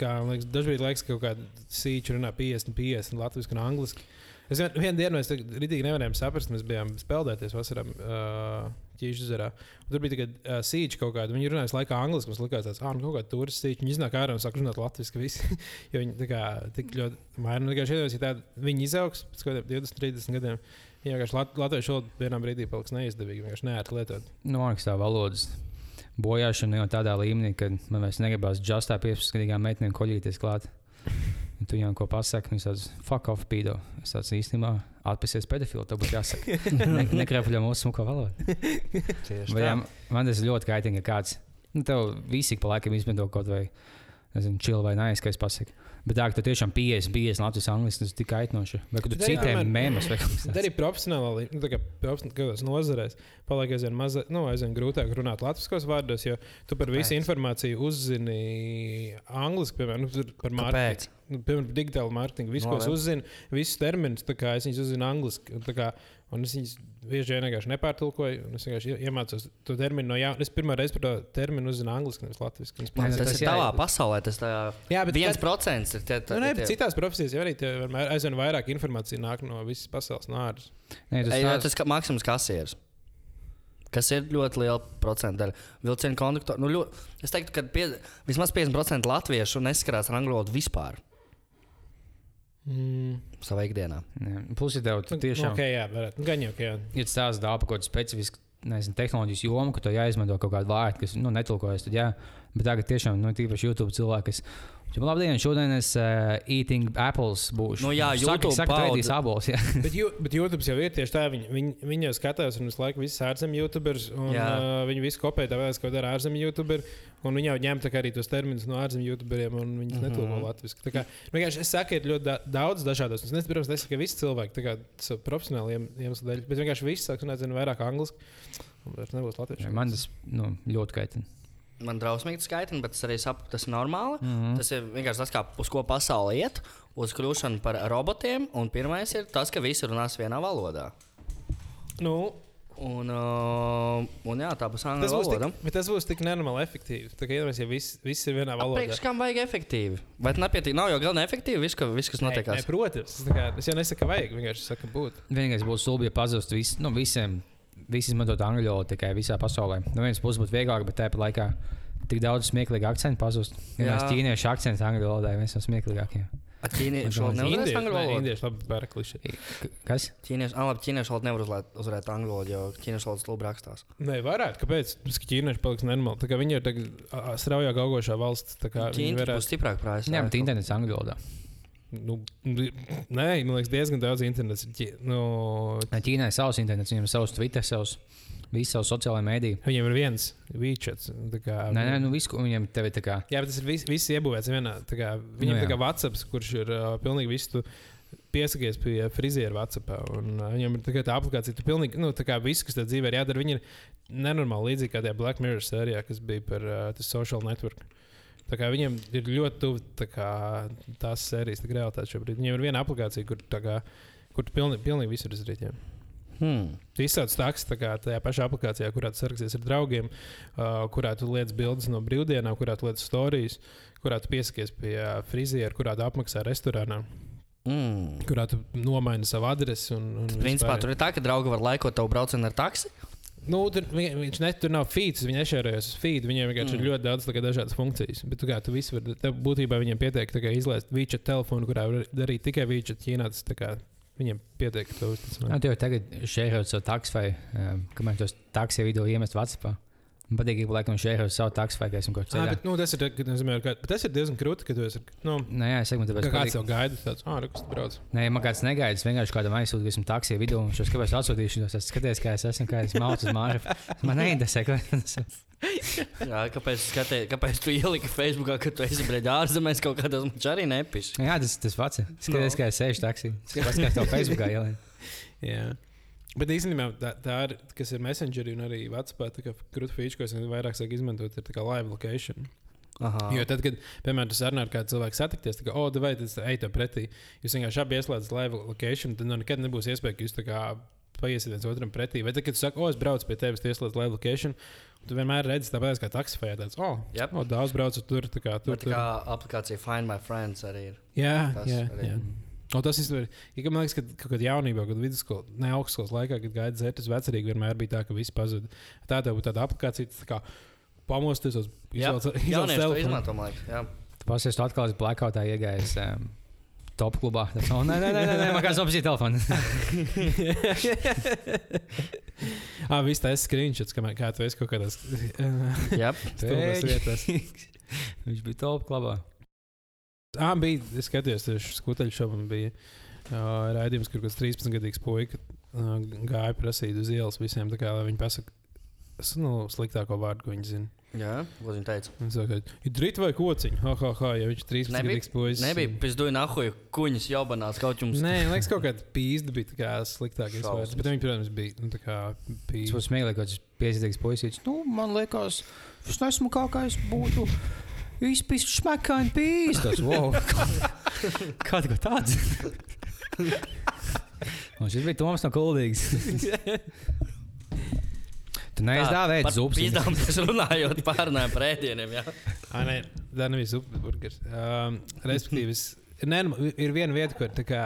kā liekas, dažkārt liekas, ka kaut kāda sīča runā 50, 50 latviešu un angliski. Es vien, vienu dienu mēs rītīgi nevarējām saprast, mēs bijām spēlēties vasarā uh, ķīšu zerā. Un tur bija tikai uh, sīča kaut kāda. Viņi runāja laikā angliski. Mums likās, tāds, ah, nu, kaut kāda turis sīča. Viņi iznāk ārā un sāk runāt latviešu visi. jo viņi tā kā tik ļoti maini. Tikai šeit ir tāda, viņi izaugs pēc kaut kādiem 20, 30 gadiem. Jā, vienkārši lat, latviešu valoda vienā brīdī paliks neizdevīga. Vienkārši neērti lietot. Nu, man liekas, tā valodas bojāšana jau tādā līmenī, ka man vairs negribas justā 15-gadīgām meitenēm koļīties klāt. Tu jau ko pasaki, viņš tāds fuck off pīdo. Es tāds īstenībā atpūsies pedofilu, tev būtu jāsaka. ne, nekrāpļo mūsu smuko valodu. Tieši Vai, tā. jā, man tas ļoti kaitīgi, ka kāds, nu, tev visi ik pa laikam izmanto kaut vai, nezinu, chill vai nais, kā es pasaku. Bet tā, ka tu tiešām 50, 50 latvijas angliski, tas ir tik aitnoši. Vai ka tu citēji mēmus vai kaut kas Tā tāds. arī profesionālā līmenī, nu, tā kā profesionālā kādās nozarēs, paliek aizvien, maza, nu, aizvien grūtāk runāt latviskos vārdos, jo tu par visu Kāpēc? informāciju uzzini angliski, piemēram, nu, par mārketingu. Nu, piemēram, par digitālu mārketingu. Visu, No, ko es uzzinu, visus terminus, tā kā es viņus uzzinu angliski. kā- Un es viņus bieži vien vienkārši nepārtulkoju. un Es vienkārši ie- iemācos to terminu no jauna. Es pirmo reizi par to terminu uzzinu angliski, nevis latviešu. Nē, Tas, tas tas ir jā- tavā pasaulē. Tas tā, Jā, bet viens procents ir tie, Nu, nē, bet tie, citās profesijās jau arī tie vienmēr aizvien vairāk informācija nāk no visas pasaules ārpuses. Nē, tas Ej, tāds- tas ir maksimums kasieris. Kas ir ļoti liela procenta daļa. Vilcienu konduktori. Nu, ļoti, es teiktu, ka pie, vismaz 50% latviešu neskarās ar angļu valodu vispār Mm. savā ikdienā. Plus, tev tu tiešām Okay, jā, varētu. Nu, Gan jau, ka jā. ir tāds dāvā par kaut kādu specifisku nezinu, tehnoloģijas jomu, ka tu jāizmanto kaut kāda vārda, kas nu, netulkojas. Tad, jā, bet tagad tiešām, nu, tīpaši YouTube cilvēki, kas. Viņam, labdien, šodien es uh, eating apples būšu. Nu jā, Saka- YouTube saka, paudze- ēdīsi abols. jā. Bet, jū, bet YouTube jau ir tieši tā, viņi, viņi, viņi jau skatās, un visu laiku visas ārzemju YouTubers, un Jā. uh, viņi visu kopē tā vēlas, ko dara ārzemju YouTuberi, un viņi jau ņem tā kā arī tos terminus no ārzemju YouTuberiem, un viņus mm. -hmm. netulko latviešu. Tā kā, vienkārši es saku, ir ļoti da daudz dažādos. Es nezinu, protams, nesaku, ka visi cilvēki tā kā savu profesionāli iem- iemeslu dēļ, bet vienkārši viss sāk runāt zinu, vairāk angliski, un vairs nebūs latviešu. Man tas nu, ļoti kaitina. Man drausmīgi skaitina, bet es arī saprotu, tas ir normāli. Mm. -hmm. Tas ir vienkārši tas, kā, uz ko pasaule iet, uz kļūšanu par robotiem. Un pirmais ir tas, ka visi runās vienā valodā. Nu, Un, uh, un jā, tā būs angļu būs valoda. tik, bet tas būs tik nenormāli efektīvi. Tā kā iedomājamies, ja viss, viss ir vienā valodā. Priekš kam vajag efektīvi? Vai tas nepietiek? Nav jau galvenā efektīvi viss, ka- viss kas nē, protams, tā kā, es jau nesaku, ka vajag, vienkārši saku, būt. Vienīgais būtu stulbi, ja pazustu vis, nu, visiem. Visi izmantot angļu valodu tikai visā pasaulē. No vienas puses būtu vieglāk, bet tāpat laikā tik daudz smieklīgu akcentu pazust. Ja Jā. mēs ķīniešu akcentu angļu valodā ir viens no smieklīgākajiem. Ķīnieši Man vēl nevar uzvarēt angļu valodu. Indieši labi pārāk kliši. K- Kas? Ķīnieši, ah, labi, ķīnieši vēl nevar uzlēt- uzvarēt angļu valodu, jo ķīniešu valodas stulbi rakstās. Nē, varētu. Kāpēc? Tāpēc, ka ķīnieši paliks nenormāli. Tā kā viņi ir tagad straujāk augošā valsts. tā kā viņi Ķīnieši būs varētu. stiprāk prātā. Jā, bet internets angļu valodā. Nu, nē, man liekas, diezgan daudz ķi- Nu, Ķīnā ir savs internets, viņam ir savs Twitter, savs visu savu sociālo mēdīju. Viņiem ir viens vīčets. Nē, nē, nu viss, ko viņiem tev ir tā kā. Jā, bet tas ir viss, viss iebūvēts vienā. Kā, viņam Nu ir kā WhatsApp, kurš ir uh, pilnīgi viss. Tu, Piesakies pie friziera. Un, uh, viņam ir tā, kā tā aplikācija, ka pilnīgi nu, kā viss, kas tev dzīvē ir jādara, viņi ir nenormāli līdzīgi kā tajā Black Mirror sērijā, kas bija par uh, social network. Tā kā viņiem ir ļoti tuvu tā tās sērijas, tā realitāte šobrīd. Viņiem ir viena aplikācija, kur, kā, kur pilnīgi, pilnīgi visu izdarīt. jā. Hmm. Tu izsauc taksi tā kā tajā pašā aplikācijā, kurā tu sarakstījies ar draugiem, uh, kurā tu liec bildes no brīvdienām, kurā tu liec stāstus, kurā tu piesakies pie uh, friziera, kurā tu apmaksā restorānā, Mm. kurā tu nomaini savu adresi. Un, un Principā vispār. tur ir tā, ka draugi var laikot tavu braucienu ar taksi. Nu, tur, vi- viņš ne, tur nav feeds, viņi nešērojas uz feed. Viņiem vienkārši mm. Ir ļoti daudz kā, dažādas funkcijas. Bet kā, tu visu vari, tev būtībā viņiem pietiek kā izlaist vīča telefonu, kurā var darīt tikai vīča ķīnā. Tas, kā, viņiem pietiek, ka tu uzticami. Nu, tagad šērot savu taksi vai um, kamēr tos taksi video iemest Whatsappā. Man patīk, ka laikam šērot savu taksi vai kā esmu kaut Ah, kādā bet, nu, tas, ir, ka, nozīmē, ka, bet tas ir diezgan krūti, ka tu esi. Nu, Nē, jā, es tāpēc kā kāds jau gaida, tāds - ah, kas tur brauc. Nē, man kāds negaida. Es vienkārši kādam aizsūtu, ka esmu taksija vidū. Viņš jau kāpēc atsūtīšu. Es skaties, kā es esmu, kā es mācu uz māju. Man neinteresē, ko tas ir. Jā, kāpēc, skatē, kāpēc tu ieliki Facebookā, ka tu esi brīdī ārzemēs kaut kādā mazā arī nepiši? Jā, tas tas pats. Skaties, No. kā es sēžu taksī. Skaties, kā tev Facebookā ieliek. Bet īstenībā tā, tā ir, kas ir Messengerī un arī WhatsApp, tā kā krūtis feature, ko es vairāk sāku izmantot, ir tā live location. Aha. Jo tad, kad, piemēram, tu sarunā ar kādu cilvēku satikties, tad, oh, vai tas ej tev pretī, jūs vienkārši abi ieslēdzat live location, tad nu, nekad nebūs iespēja, ka jūs tā kā paiesiet viens otram pretī. Vai tad, kad tu saki, oh, es braucu pie tevis, ieslēdz live location, tu vienmēr redzi, tāpēc kā taksifējā tāds, oh, Yep. oh daudz braucu tur, tā kā tur. Tur tur. kā aplikācija Find My Friends arī ir. Jā, Tas jā, arī. jā. O, tas ir. Ja, man liekas, ka kaut kādā jaunībā, kad vidusskolas, ne augstskolas laikā, kad gāja dzert, tas vecerīgi vienmēr bija tā, ka viss pazuda. Tā tev būtu tāda aplikācija, tas tā kā pamosties uz Jā, izvēlēt jaunieši to telefonu. izmanto, man liekas. Jā. Tu pasies, tu atkal esi blackoutā iegājis um, top klubā. Tas, oh, nē, nē, nē, nē, nē, man kāds apsīja telefonu. Ah, viss tas screenshots, kamēr kā tu esi kaut kādās Jā. stulbās vietās. Viņš bija top klubā. Ah, bija, es skatījos, tas skuteļu šovam bija uh, raidījums, kur kāds 13 gadīgs puika uh, gāja prasīt uz ielas visiem, tā kā lai viņi pasaka, es, nu, sliktāko vārdu, ko viņi zina. Jā, ko viņi teica? Viņš saka, ir drīt vai kociņš? Ha, ha, ha, ja viņš ir 13 Nebija- gadīgs puisis. Nebija pizduļi nahuju kuņas jobanās kaut jums. Nē, man liekas, kaut kāda pīzda bija tā kā sliktākais vārds. Bet viņi, protams, bija, nu, tā kā Tas pīzda. būs smieklīgi, ka tas piezīmīgs puisis. Nu, man liekas, es neesmu kā kā es būtu. Izpist smekāni pīs. Tas, wow. Kāda kā tāds? Un šis bija Toms no Kuldīgas. Tu neizdāvēji zupas. Pīzdām mēs runājot pārnājām par ēdieniem. Jā. Ah, nē, tā nebija superburgers. Um, respektīvi, es- nē, nu, ir viena vieta, kur tā kā.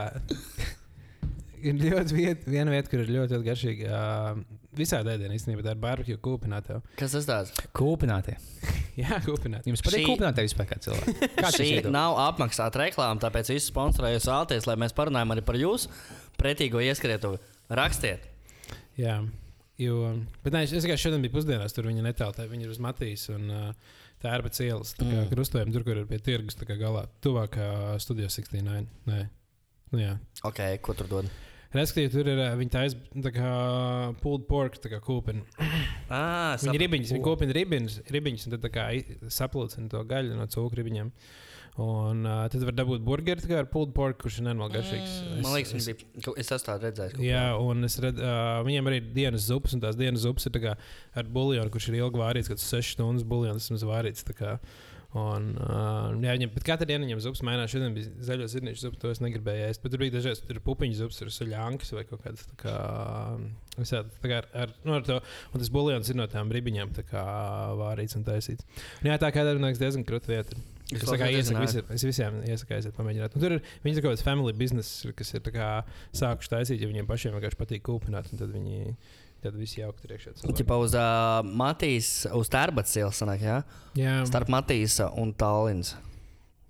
Ir ļoti vieta, viena vieta, kur ir ļoti, ļoti garšīga. Uh, visādi ēdieni īstenībā tā ir barbecue kūpināta. Kas tas tāds? Kūpinātie. Jā, kūpināta. Jums patīk Šī- kūpinātie vispār kā cilvēki? Kāds Šī nav apmaksāta reklāma, tāpēc es sponsorēju Sālties, lai mēs parunājam arī par jūsu pretīgo ieskrietu. Rakstiet! Jā, jo. Bet nē, es tikai šodien biju pusdienās, tur viņa netālēja. Viņa ir uz Matīs un uh, tā ir pēc ielas. Tā kā Mm. krustojuma tur, kur ir pie tirgus, tā kā galā. Tuvāk uh, studijā 69. Nē. Nu, jā. Ok, ko tur dod? Respektīvi, tur ir uh, viņa taisa tā kā pulled pork, tā kā kūpina. Ah, Viņa ribiņas, viņa kopina ribiņas, ribiņas un tad tā kā saplūcina to gaļu no cūku ribiņiem. Un uh, tad var dabūt burgeri tā kā ar pulled pork, kurš ir nenormāli garšīgs. Mm, Man liekas, Es- viņš bija. Es tādu redzējis. kaut Jā, un es redzu, uh, viņiem arī ir dienas zupas, un tās dienas zupas ir tā kā ar buļbuļsāļu, kurš ir ilgi vārīts, kad 6 stundas buļbuļsāļs ir vārīts. Un, uh, jā, viņam, bet katru dienu viņam zupas mainās. Šodien bija zaļo zirnīšu zupa, to es negribēju ēst. Bet tur bija dažreiz tur pupiņu zupas, tur suļānkas vai kaut kādas tā kā. Visādi, tā kā ar, ar, nu, ar to, un tas buļbuļsāļs ir no tām ribiņām tā kā vārīts un taisīts. Un, jā, tā kā tā ir diezgan krūta vieta. Es, kā iesaku, visiem, es visiem iesaku aiziet pamēģināt. Un tur ir viņi kaut kāds family business, kas ir kā sākuši taisīt, ja viņiem pašiem vienkārši patīk kūpināt, tad viņi tad visi jaukt tur iekšā. Ķipa uz uh, Matīs, uz Tērbats ielas sanāk, jā? Jā, Starp Matīsa un Tallins.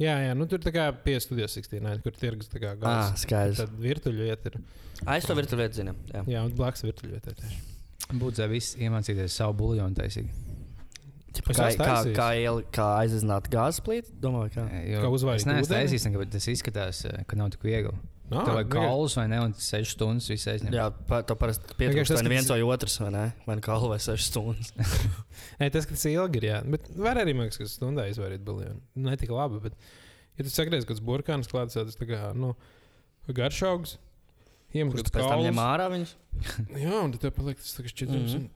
jā, jā, nu tur tā kā pie studijas 69, kur tirgus tā kā Ah, gals. skaidrs. Tad virtuļu iet ir. Aiz to virtuvi vietu zinu. Jā. Jā, un blakus virtuļu iet. ir tieši. Būtu viss iemācīties savu buļļonu taisīt. Kā, kā, taisījis. kā, iel- kā aizizināt gāzes plīti? Domāju, kā. Jo Kā uzvārīt Es neesmu taisījis, nekad, bet tas izskatās, ka nav tik viegli. Ah, Tev vajag vienkārši- kaulus vai ne? Un 6 stundas viss aizņem. Jā, pa, to parasti pietrūkst vai ka viens vai otrs, vai ne? Vai nu kalu vai sešas stundas. Nē, tas, ka tas ilgi ir, jā. Bet var arī, man liekas, ka stundā izvairīt buļbuļsāļu. Ne tik labi, bet, ja tu sagriez kaut kāds burkāns klāts, tas tā kā, nu, garšaugs. Iemet Kurš kaut pēc tam ņem ārā viņus? Jā, un tad tev paliek tas tā kā šķidrums. Mhm.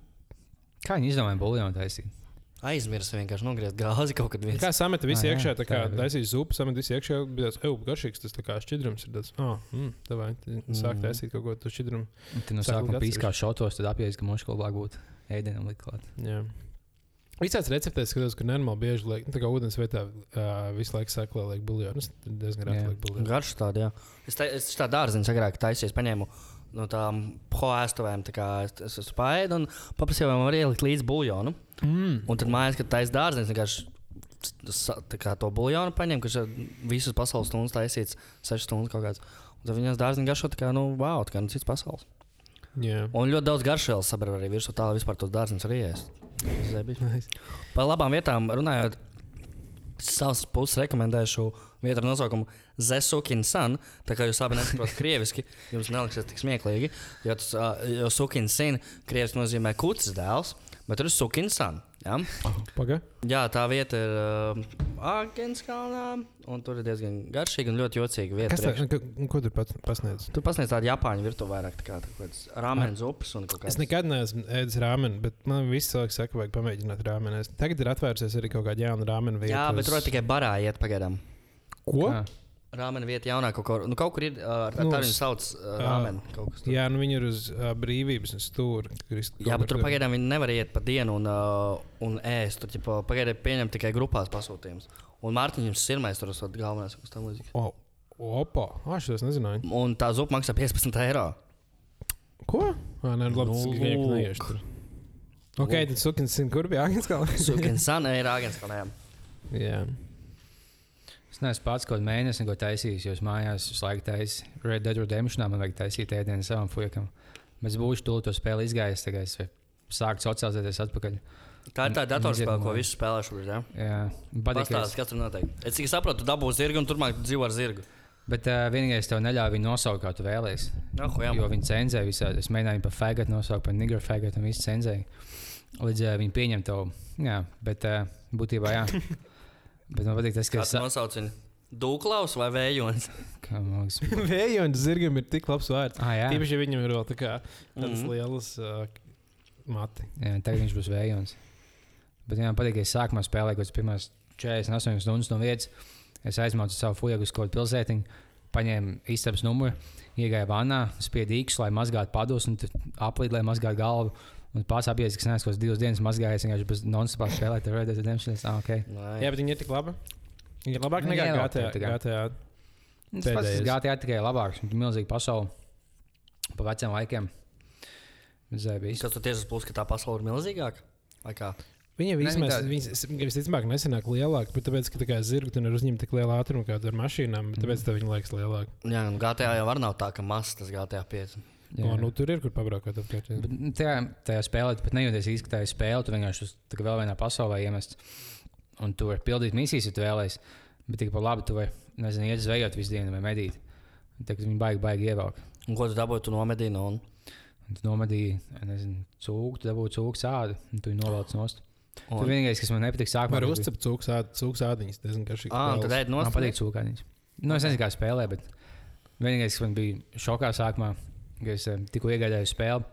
Kā viņi izdomāja buļbuļsāļu taisīt? Aizmirst vienkārši nogriezt gāzi kaut kad viens. Kā sameta visu Ah, iekšā, tā kā taisīja zupu, sameta visu iekšā, bija tāds, ej, garšīgs, tas kā šķidrums ir tāds, ah, mm, tā vai sāk Mhm. taisīt kaut ko to šķidrumu. Un Tad no Sāk sākuma likt pīskā šotos, tad apjēdz, ka mums kaut kā būtu ēdienam likt klāt. Jā. Visāds receptēs skatos, ka nenormāli bieži liek, nu, tā kā ūdens vietā uh, visu laiku saka, lai liek buļļonus. Tad diezgan Jā. liek buļļonus. Garš tāda, jā. Es, tā, es tā dārziņu agrāk taisīju, paņēmu no tām poēstuvēm, tā kā es, es spēju un paprasīju, vai man var ielikt līdzi buļļonu. Mm. Un tad mājās, kad taisa dārziņš, vienkārši kā to buļļonu paņem, kurš ir visas pasaules stundas taisīts, sešas stundas kaut kāds. Un tad viņas dārziņš garšo tā kā, nu, wow, tā kā nu cits pasaules. Jā. Un ļoti daudz garšvielas sabrā arī virsū tā, vispār tos dārziņus arī ēst. Par labām vietām runājot, savas puses rekomendēšu vietu ar nosaukumu Zesukin Sun. Tā kā jūs abi nesaprotat krieviski, jums neliksies tik smieklīgi. Jo, tas, jo Sukin Sin krieviski nozīmē kucis dēls, bet tur ir Sukin Sun. Ja? Paga. Jā, tā vieta ir uh, Agenskalnā, un tur ir diezgan garšīga un ļoti jocīga vieta. Kas tā, ko tur pats pasniedz? Tur pasniedz tādu Japāņu virtuvi vairāk, tā kā tā kaut kāds rāmens upes un kaut Es kāds. nekad neesmu ēdis rāmeni, bet man visi cilvēki saka, vajag pamēģināt rāmeni. Tagad ir atvērsies arī kaut kāda jauna rāmena vieta. Jā, bet uz- tur tikai barā iet pagaidām. Ko? Kā? Rāmena vieta jaunā kaut kur. Nu, kaut kur ir, tā, Nu, tā s- viņu sauc uh, tur. Jā, nu viņi ir uz uh, brīvības stūra. Jā, bet tur pagaidām viņi nevar iet pa dienu un, uh, un ēst. Tur ģipa, pagaidām pieņem tikai grupās pasūtījumus. Un Mārtiņš Sirmais tur ir galvenais. kas tam līdzīgs. O, opa, ah, šis nezināju. Un tā zupa maksā 15 eiro. Ko? Ah, nē, labi, tas Nu, ir vienkārši neiešu. Ok, tad sukins, kur bija Agenskalna? Sukins ir Agenskalnā. Jā. Es neesmu pats kaut kādu mēnesi ko taisījis, jo es mājās visu laiku taisīju Red Dead Redemption, man vajag taisīt ēdienu savam fujakam. Bet es būšu to, to spēli izgājis, tagad es sāku socializēties atpakaļ. Tā ir tā datorspēle, ko visi spēlē šobrīd. Ja? Jā, patīk. Pastāstiet, kas tur notiek. Es tikai saprotu, tu dabūsi zirgu un turpmāk tu dzīvo ar zirgu. Bet uh, vienīgais tev neļāva viņu nosaukt, kā tu vēlējies. No, jā, Jo viņi cenzēja visādi. Es mēģināju par fagatu nosaukt, par nigru fagatu, un viss cenzēja. Līdz uh, viņi pieņem to. Jā, bet uh, būtībā jā. bet man patīk tas, ka es nosauc viņu? Dūklaus vai vējons? Vējons zirgam ir tik labs vārds. ah, jā, Tīpaši, ja viņam ir vēl tā kā tādas Mhm. lielas uh, mati. jā, tagad viņš būs vējons. Bet man patīk, ka es sākumā spēlēju kaut kādas pirmās 48 stundas no vietas. Es aizmācu savu fujagu uz kaut kādu pilsētiņu, paņēmu istabas numuru, iegāju vannā, spiedzu īkšķi, lai mazgātu padus, un aplīdu, lai mazgātu galvu. Un pats apjēdz, ka es kaut kādas divas dienas mazgājis, vienkārši bez non-stop spēlēt ar Red Dead Redemption. Es, Ah, okay. Jā, bet viņi ir tik labi. Viņi ir labāk Nu, nekā GTA. tā. GTA. Tas pats. GTA tikai labāks. Tur ir milzīga pasaule. Pa veciem laikiem. Kas tu uz pusi, ka tā pasaule ir milzīgāka? Viņa vismaz, tā- viņas, visticamāk, nesenāk lielāk, bet tāpēc, ka tā kā zirgu tu nevar uzņemt tik lielu ātrumu kā ar mašīnām, bet tāpēc tev viņa liekas lielāka. Jā, nu GTA jau var nav tā, ka mazs tas GTA 5. O, nu, tur ir kur pabraukāt nu, tajā, tajā spēlē tu pat nejūties īsti, ka tā ir spēle. Tu vienkārši uz tā kā vēl vienā pasaulē iemest. Un tu vari pildīt misijas, ja tu vēlēsies. Bet tik pa labi tu vari, nezinu, iet zvejot visu dienu vai medīt. Tad viņi baigi, baigi ievelk. Un ko tu dabūji, tu nomedīji no un. Un tu nomedīji, nezinu, cūku, tu dabūji cūku sādu, un tu viņu novelc nost. Un. vienīgais, kas man nepatīk, sākumā bija- uzcept cūku sād- cūku sādiņas, diezgan garšīgi. Ah, tad ēd no Man patīk cūkāņi. Nu, es nezinu, kā spēlē, bet vienīgais, kas man bija šokā sākumā, ka es eh, tikko iegādājos spēli,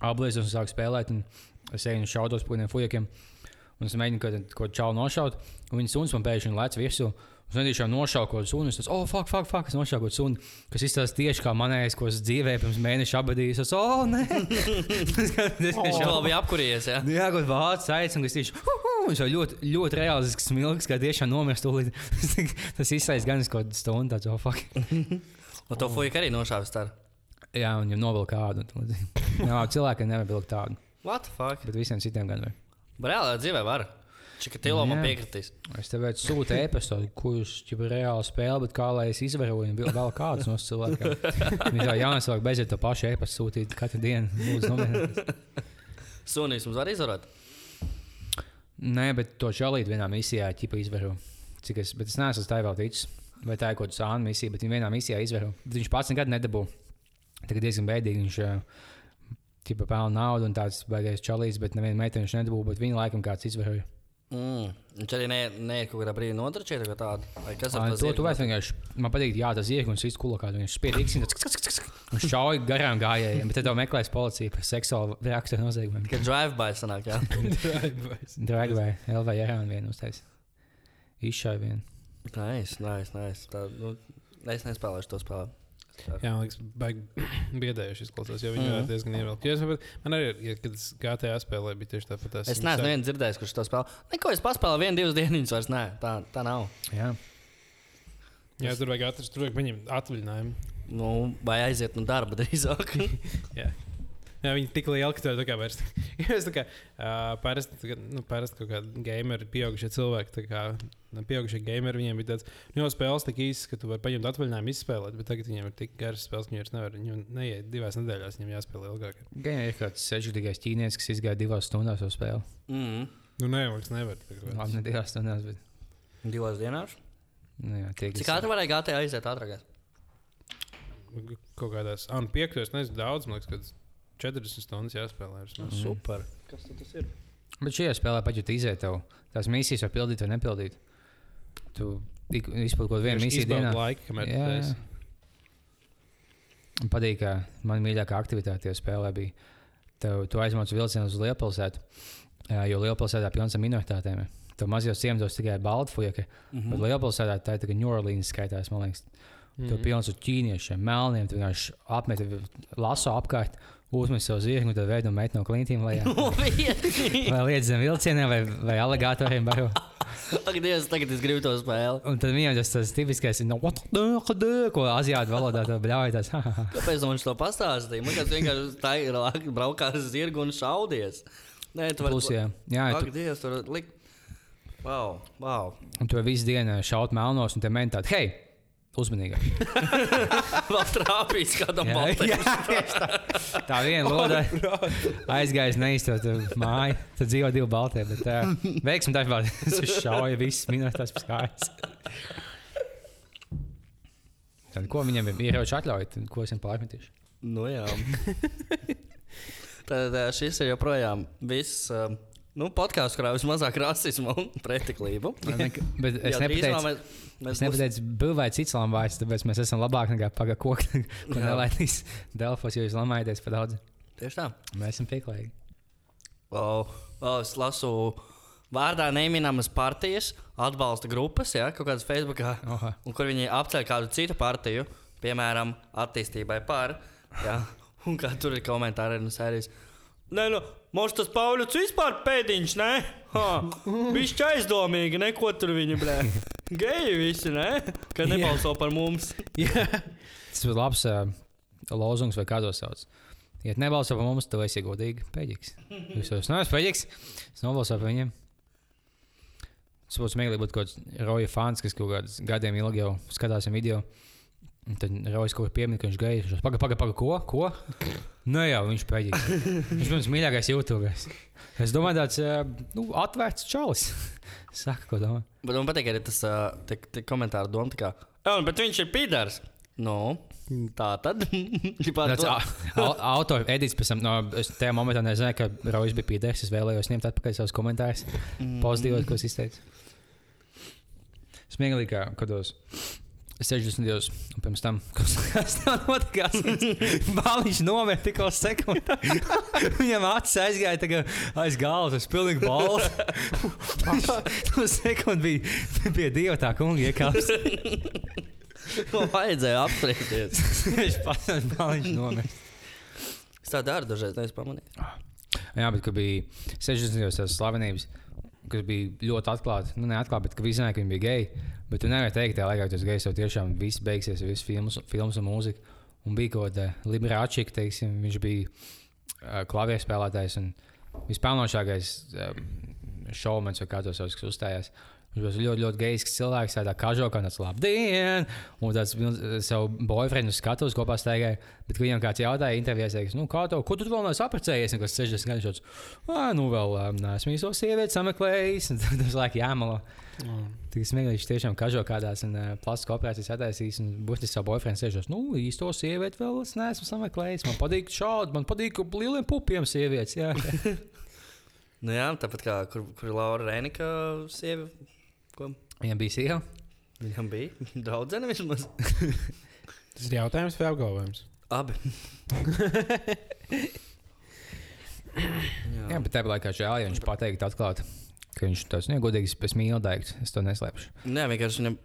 apgleznojos un sāku spēlēt, un es eju un šaudos par kādiem fujakiem. Un es mēģinu kaut ko čālu nošaut, un viņas suns man pēkšņi lec virsū. Es tiešām nošauju kaut kādu sunu, es teicu, oh, fuck, fuck, fuck, es nošauju kaut kādu sunu, kas izskatās tieši kā manējais, ko es dzīvē pirms mēneša abadījos. Es, oh, nē, tas tiešām vēl bija apkurījies, jā. Jā, kaut kāda vācu aicina, kas tieši viņš jau ļoti, ļoti reālisks smilks, kā tiešām nomirst. Tas izsaists gan uz kaut kādu stundu, tāds, oh, fuck. Un to fuju arī nošāvis tā. Jā, un viņam novilka kādu. Jā, cilvēkiem nevar vilkt tādu, What the fuck? bet visiem citiem gan var. Reālā dzīvē var. Čikatilo man piekritīs. Es tev sūtu e-pastu, ko jūs jau reāli spēlējat, bet kā lai es izvēroju, vēl- kādus no cilvēkiem. Viņi jau cilvēki beidzot to pašu e-pastu sūtīt katru dienu. Sunīs mums var izvarot. Nē, bet to čalīt vienā misijā ķipa izvēro. Cik es, bet es neesmu tā vēl ticis. vai tā ir kaut kāda sāna misija, bet viņa vienā misijā izvēro. Viņš pats nekad nedabū. Tagad diezgan bēdīgi. Viņš ķipa pelna naudu un tāds baigais čalīs, bet nevienu meiteni viņš nedabū, bet viņa laikam kāds izvēroja. Mm. Viņš arī nē, kaut kādā brīdī notračēja kaut tādu. Vai kas ar To tu vairs vienkārši. Man patīk, jā, tas un viss kulakā. Viņš spiedīgs un šauj garām gājējiem, bet tad tev meklēs policija par seksuālu reakciju noziegumiem. Kad drive-by sanāk, jā. Vai LV Jārāna vienu uztais. Izšāja vienu. Nice, nice, nice. Tā, nu, es nespēlēšu to spēli. Jā, man liekas, baigi biedējuši izklausās, jo viņi mm. diezgan ievilkt. Jo es saprotu, Man arī, ir, ja, kad es GTA spēlēju, bija tieši tāpat. Es neesmu nevienu dzirdējis, kurš to spēlē. Neko es paspēlēju, vienu, divas dienas vairs nē. Tā, tā nav. Jā. Jā, tur vajag atrast, tur vajag paņemt atvaļinājumu. Nu, vai aiziet no darba drīzāk. Jā. Viņi tik lieli, ka kā vairs. Kā uh, parasti, nu, parasti kaut kādi gameri, pieaugušie cilvēki, kā nu, pieaugušie gameri, viņiem bija tāds, nu, jau spēles tik īsas, ka tu vari paņemt atvaļinājumu izspēlēt, bet tagad viņiem ir tik garas spēles, ka viņi vairs nevar, viņu neiet divās nedēļās, viņiem jāspēlē ilgāk. Gan ir kāds sešgadīgais ķīnietis, kas izgāja divās stundās uz spēli. mm. Nu, nē, vairs nevar. Labi, ne divās stundās, bet. Divas dienās. Nu, jā, tie, Cik ātri varēja gātē aiziet ātrāk? Kaut kādās, ah, nu, piektos, nezinu, daudz, man liekas, kad 40 stundas jāspēlē. Nu, super. Kas tas ir? Bet šajā spēlē pat jūt izēt tev. Tās misijas var pildīt vai nepildīt. Tu izpildi kaut kādu vienu misiju dienā. Laiku, kamēr Jā, jā. Man patīk, ka man mīļākā aktivitāte tajā spēlē bija. Tev, tu aizmauc vilcienu uz Lielpilsētu, jo Lielpilsētā ir pilns ar minoritātēm. Tev mazajos ciematos tikai balti fueki, mm -hmm. bet Lielpilsētā tā ir tikai New Orleans skaitās, man liekas. Mm -hmm. Tur pilns ar ķīniešiem, melniem, tu vienkārši apmeti lasu apkārt, uzmet savu zirgu, tad veido meitu no klintīm, lai, vai liedz zem vilcieniem, vai, vai aligatoriem. Ak, Dievs, tagad es gribu to spēli. Un tad viņam tas, tas tipiskais ir, no, what the, what the, ko azijātu valodā ha, ha. Kāpēc viņš to pastāstīja? Man liekas, vienkārši tā ir braukā ar zirgu un šaudies. Nē, tu vari Plus, jā, jā Ak, tu, Dievs, tur likt. Wow, wow. un tu visu dienu šaut melnos, un te meni tādi, hei, uzmanīgāk. Vēl trāpījis kādam baltam. tā. Tā viena loda aizgājis neizstot māju. Tad dzīvo divi balti. Bet uh, veiksim darbā. Tas šauja visas minūtes pēc kājas. Tad, ko viņam ir ieroči atļaut, tad ko esam pārmetījuši? Nu, jā. Tad šis ir joprojām viss. ā, Nu, podkāsts, kurā vismazāk rasismu un pretiklību. Bet es nepateicu, mēs, es mēs būs- nepateicu būvēt cits lamājs, tāpēc mēs esam labāki nekā pagaidā koku, ko nelaidīs Delfos, jo jūs lamājaties par daudz. Tieši tā. Mēs esam pieklājīgi. Wow. Wow, es lasu vārdā neminamas partijas, atbalsta grupas, ja, kaut kādas Facebook, Oha. un kur viņi apceļ kādu citu partiju, piemēram, attīstībai par. Ja, un kā tur ir komentāri no sērijas. Nē, nu, mums tas Pauļs vispār pēdiņš, nē? Viņš ir aizdomīgi, neko tur viņi blē. Geji visi, nē? Ka nebalso par mums. Jā, Tas ir labs uh, lozungs, vai kādos sauc. Ja nebalso par mums, tad esi godīgi pēdīgs. Jūs esat neesat pēdīgs, es nobalsoju par viņiem. Tas būtu smieklīgi būt kaut kāds roja fans, kas kaut kādus gadiem ilgi jau skatās viņa video. Un tad rojas kaut ko pieminēt, ka viņš gājis. Viņš pagaidi, pagaidi, pagaidi, ko? ko? Nē, jau viņš ir pēdīgs. Viņš ir mans mīļākais YouTube. Es domāju, tāds uh, nu, atvērts čalis. Saka, ko domā. Bet man patīk arī tas uh, te, te komentāru doma, tā kā, "Jā, bet viņš ir pīdārs. Nu, tā tad. Ģipā Tāds to- autors edits pēc tam, no, es tajā momentā nezināju, ka Rojas bija pīdēks. Es vēlējos ņemt atpakaļ savus komentārus. Pozitīvos, ko es izteicu. Smieklīgi, kā kādos 60 gados, un pirms tam, kas tam notikās, Bāliņš nomira tikko sekundi. Viņam acis aizgāja tā aiz galvas, tas pilnīgi balts. Uz sekundi bija pie dieva tā kunga iekāps. Man vajadzēja apspriesties. Viņš pats Bāliņš nomira. Es tā daru dažreiz, nevis pamanīju. Jā, bet kad bija 60 gados tās slavenības, kas bija ļoti atklāti, nu neatklāti, bet ka visi zināja, ka viņi bija geji. Bet tu nevari teikt, ka tas gejs jau tiešām viss beigsies, viss filmas, filmas un mūzika. Un bija kaut kāda liberāčika, teiksim, viņš bija uh, klavieru spēlētājs un vispelnošākais uh, šovmens vai kā to sauc, kas uzstājās. Viņš bija ļoti, ļoti gejs cilvēks, tādā kažokā, tāds labdien! Un tāds nu, savu boyfriendu skatos kopā staigāja. Bet, kad viņam kāds jautāja, intervijās, nu, kā tev, ko tu vēl neesi apprecējies? Kas 60 gadus šāds, ah, nu, vēl neesmu īsto sievieti sameklējis. Un tas laik jāmalo. Mm. Tik smieklīgi, viņš tiešām kažo kādās un uh, plastiskā operācijas attaisījis. Un būtiski savu boyfriendu sēžos, nu, īsto sievieti vēl es neesmu sameklējis. Man patīk šādi, man patīk lieliem pupiem sievietes. Jā. Nu, jā, tāpat kā kur, kur Laura Rēnika sieva. Ko Viņam bija sieva. viņam bija? Draudzene vismaz. Tas ir jautājums vai apgalvojums? Abi. Jā, bet tāpat laikā žēl, ja viņš pateikt atklāti, ka viņš tas negodīgs, pēc daigts. Es to neslēpšu. Nē, vienkārši viņam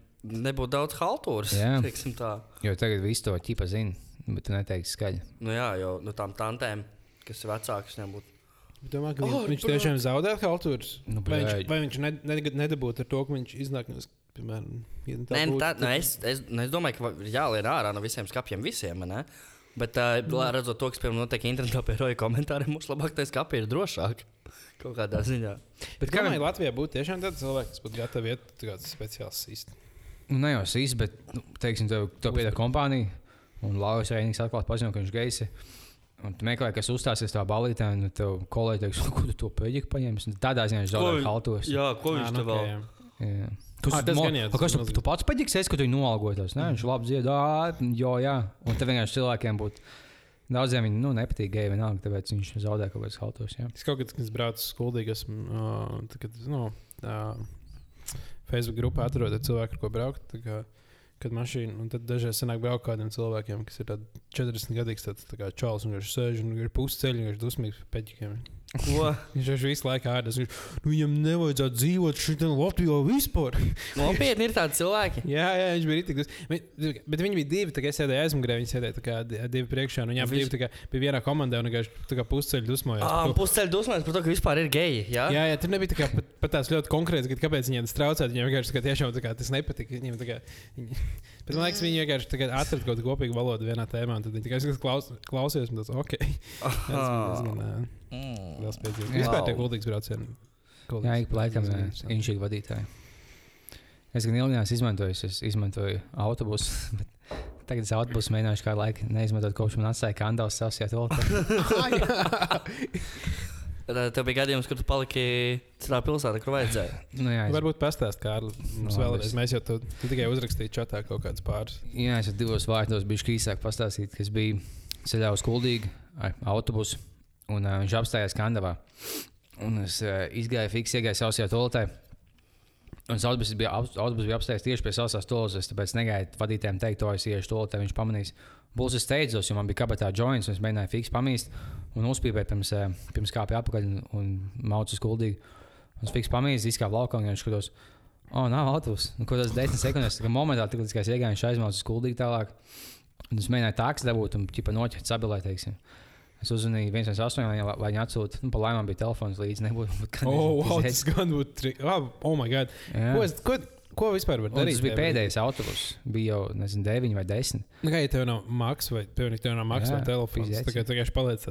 nebūtu daudz haltūras. Jā. teiksim tā. Jo tagad viss to ķipa zina, bet tu neteiksi skaļi. Nu, jā, jo no tām tantēm, kas ir vecākas, viņam būtu. Domāju, ka Oh, viņš brāl. tiešām zaudē haltūras. Nu, vai viņš, vai viņš ne, ne, nedabūtu ar to, ka viņš iznāk no, piemēram, ja Nē, nu, tā, nu, es, es, es domāju, ka ir jālien ārā no visiem skapiem, visiem. Ne? Bet, uh, mm. redzot to, kas piemēram notiek internetā pie roja komentāriem, mums labāk tā skapja ir drošāk. Kaut kādā ziņā. Bet kā lai Latvijā būtu tiešām tāds cilvēks, kas būtu gatavs iet kāds speciāls īsti? Nu, ne jau sīs, bet, nu, teiksim, tev, tev pieder kompānija, un Lauris Reinīgs atklāti paziņo, ka viņš ir gejs. Un tu meklē, kas uzstāsies tajā balītē, un tev kolēģi teiks, ko tu to pēdīgi paņemsi. Un Tādā ziņā viņš zaudē haltos. Jā, ko viņš nu, te vēl? ok, jā. Kas, Ā, tas mo- gan tas kas tu, tu pats paģiks, es, ka tu viņu noalgotos. Nē, viņš labi dziedā, jo jā. Un te vienkārši cilvēkiem būtu. Daudziem viņi nu, nepatīk geji vienalga, tāpēc viņš zaudē kaut kādus haltos. Jā. Es kaut kad, kad es braucu uz skuldīgi, esmu uh, tā, kad, nu, uh, Facebook grupā atrodu cilvēku, ar ko braukt. Kad mašīna, un tad dažreiz sanāk braukt kādiem cilvēkiem, kas ir tādi 40 gadīgs, tāds tā kā čalis, un viņš sēž un ir pusceļš, un viņš ir dusmīgs par peķikiem. Ko? Viņš jau visu laiku ārdas. Viņš, nu, viņam nevajadzētu dzīvot šitā Latvijā vispār. Nopietni ir tādi cilvēki. jā, jā, viņš bija rītīgs. Bet, bet viņi bija divi, tā kā es sēdēju aizmugurē, viņi sēdēja kā di- divi priekšā, un viņiem Viņš- divi kā bija vienā komandā, un vienkārši pusceļš dusmojās. Ah. Pusceļā dusmēs par to, ka vispār ir geji. Jā, Jā, jā, tur nebija tā kā pat, pat tās ļoti konkrēts, ka kāpēc viņiem tas traucē. Viņiem vienkārši tā kā, tiešām tā kā, tas nepatika. Viņiem, tā kā, viņi, bet man liekas, viņi vienkārši tā kā atrada kaut kādu kopīgu valodu vienā tēmā. un Tad viņi tikai klaus, klausījos, un tas ok. Tas bija Mm. liels piedzīvums. Wow. Vispār tie kuldīgs braucieni. Jā, ik pa laikam viņš ir vadītājs. Es gan ilgi neesmu izmantojis, es izmantoju autobusu. bet Tagad es autobusu mēģināšu kādu laiku neizmantot, kopš man atstāja kandāls savs jāatvēl. Tad Tev bija gadījums, kur tu paliki citā pilsētā, kur vajadzēja. Nu, jā, es, Varbūt pastāst, Kārli. Mums Nu, vēlreiz, mēs jau tu, tu tikai uzrakstīji čatā kaut kādus pāris. jā, es divos vārdos biju īsāk pastāstīt, ka es biju ceļā uz Kuldīgu ar autobusu, un uh, viņš apstājās Kandavā. Un es uh, izgāju, fiks, iegāju savā toaletē. Un autobus bija, ap- autobus bija apstājies tieši pie savas toaletes, tāpēc negaidu vadītājiem teikt, to es iešu toaletē, viņš pamanīs. Būs es steidzos, jo man bija kabatā joints, un es mēģināju fiks pamīst un uzpīpēt pirms, eh, pirms kāpja apakaļ un, un maucu skuldīgi. Un es fiks pamīstu, izkāpu laukā, un viņš skatos, oh, nav autobus. Nu, ko tas 10 sekundes, kā momentā, tikko es iegāju, viņš aizmaucu skuldīgi tālāk. Un es mēģināju tāks dabūt un ķipa noķert sabilē, teiksim. Es uzzvanīju 118, lai, viņi atsūta. Nu, pa laimē bija telefons līdzi. Nebūtu, būt, ka Oh, wow, tas gan būtu. Tri... Oh, oh, my God. Ko, es, ko, ko vispār var Un darīt? tas bija pēdējais autobus. Bija jau, nezinu, 9 vai 10. Nu, kā ja tev nav maks vai piemēram, tev nav maks vai telefons? kā tu vienkārši paliec.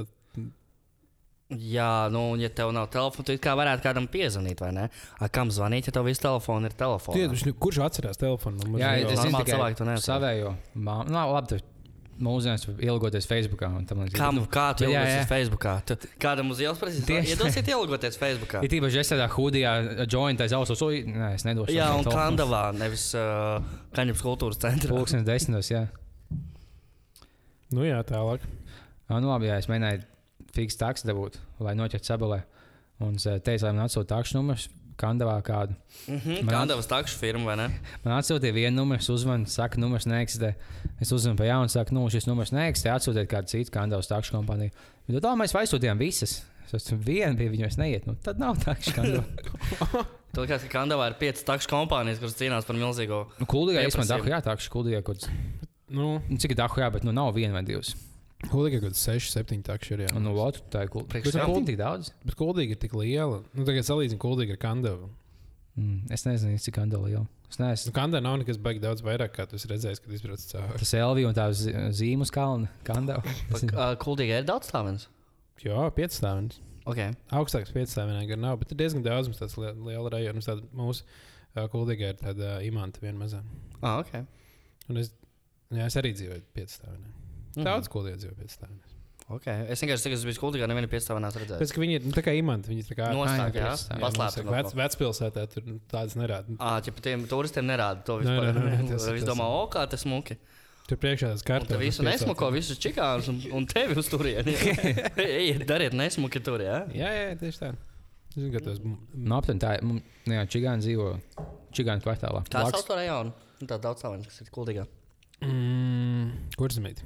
Jā, nu, un ja tev nav telefona, tad kā varētu kādam piezvanīt, vai ne? A, kam zvanīt, ja tev viss telefons ir telefons? Tie, kurš, kurš atcerās telefonu? numuru? Jā, normāli tikai cilvēki to neatceras. savējo. māmu. Nu, labi, mūsdienās ielgoties Facebookā. un tam līdzīgi. Kam, kā tu Jā, jā. ielūsies Facebookā? Tu, kādam uz ielas prasīs, Tieši. iedosiet ielūgoties Facebookā. Ir tīpaši es tādā hudijā, jointā ausos, oi, nē, es nedošu. Jā, un. Kandavā, nevis uh, Kaņepes kultūras centrā. Pulkstenis desmitos, jā. Nu, jā, tālāk. Ah, nu, labi, jā, es mēģināju fiks taksi dabūt, lai noķertu sabalē. Un eh, teicu, lai man atsūta takšu numurs, Kandavā kādu. Mhm, Man- Kandavas takšu firma, vai ne? Man atsūtīja vienu numuru, es uzzvanu, saka, numurs neeksistē. Es uzzvanu pa jaunu, saku, nu, šis numurs neeksistē, atsūtiet kādu citu Kandavas takšu kompāniju. Bet tā mēs aizsūtījām visas. Es esmu viena, bija viņas neiet. Nu, tad nav takšu Kandavā. Tad kā Kandavā ir piecas takšu kompānijas, kuras cīnās par milzīgo. Nu, kuldīgā, es man dahu, jā, takšu kuldīgā, kāds. Nu, Nu, cik dahu, jā, bet nu nav viena vai divas. Kuldīgi ir kaut kāds 6, 7 takši. Ir, jā. Un, nu, otru, tā ir kuldīga. Priekš Bet kam? kuldīgi tik daudz. Bet kuldīgi ir tik liela. Nu, tagad salīdzinu kuldīgi ar kandavu. Mm, es nezinu, cik Kandavā jau. Es neesmu. Nu, kandā nav nekas baigi daudz vairāk, kā tu esi redzējis, kad izbrauc cauri. Tas Elvija un tā zīmes kalna, Kandavā. Kuldīga ir daudz stāvens. Jā, 5 stāvus. Okay. Augstāks 5 stāvus gan nav, bet ir diezgan daudz mums tāds li- liela rajona. Mums tāda mūsu uh, Kuldīgā ir tāda imanta viena mazā. Ah, ok. Un es, jā, es arī dzīvoju piecstāvā. Mhm. Daudz ko lietu dzīvoju piecstāvā. Okay. Es vienkārši tikai biju skolā, nevienu piestāvu neesmu redzējis. Pēc tam viņi ir nu, tā kā imanti. Viņi ir tā kā Nostāk, jā? jā, Paslēpti no Vec, vecpilsētā tur tādas nerāda. Ā, ja pat tiem turistiem nerāda to Nē, vispār. nē, nē, tas- Viņi tas- domā, o, kā tas smuki. Tur priekšā tas te kārtas. visu nesmuko, visus čikānus un, un tevi uz turieni. Ejiet, dariet nesmuki tur, jā? Jā, jā, tieši tā. Zinu, ka tas Nu, aptuveni tā, nu, jā, Čigāna dzīvo Čigāna kvartālā. Blakus- sauc to rajonu? Nu, Tā daudz cilvēku, kas ir kuldīgā. Mm, kur zemīte?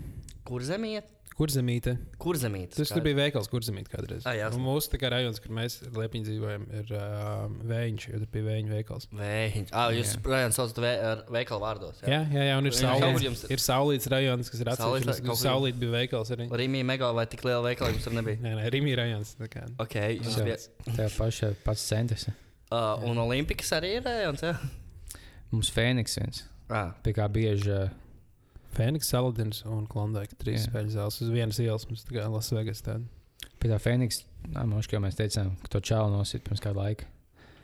Kur zemīte? Kur zemīte? Kur zemīte? Tas tur bija veikals, kur zemīte kādreiz. Ah, jā, Un mūsu tā kā rajons, kur mēs liepiņi dzīvojam, ir uh, vējiņš, jo tur bija vējiņu veikals. Vējiņš. Ah, jūs Jā. rajonu saucat vē, ar veikalu vārdos. Jā, jā, jā un ir Jā, saulīts. ir? Saulīts rajons, kas ir atsevišķs. kur- Saulīt bija veikals arī. Rīmī mega vai tik liela veikala jums tur nebija? Nē, nē, Rīmī rajons. Ok, Jā. bija. Tā paša pats centrs. Uh, un Olimpikas arī ir rajons, jā? Mums Fēniks viens, Ah, pie kā bieži uh, Fēniks, Saladins un Klondike. Trīs Jā. spēļu zāles uz vienas ielas. Mums tā kā Lasvegas tāda. pie tā Fēniks, mums jau mēs teicām, ka to čālu nosit pirms kāda laika.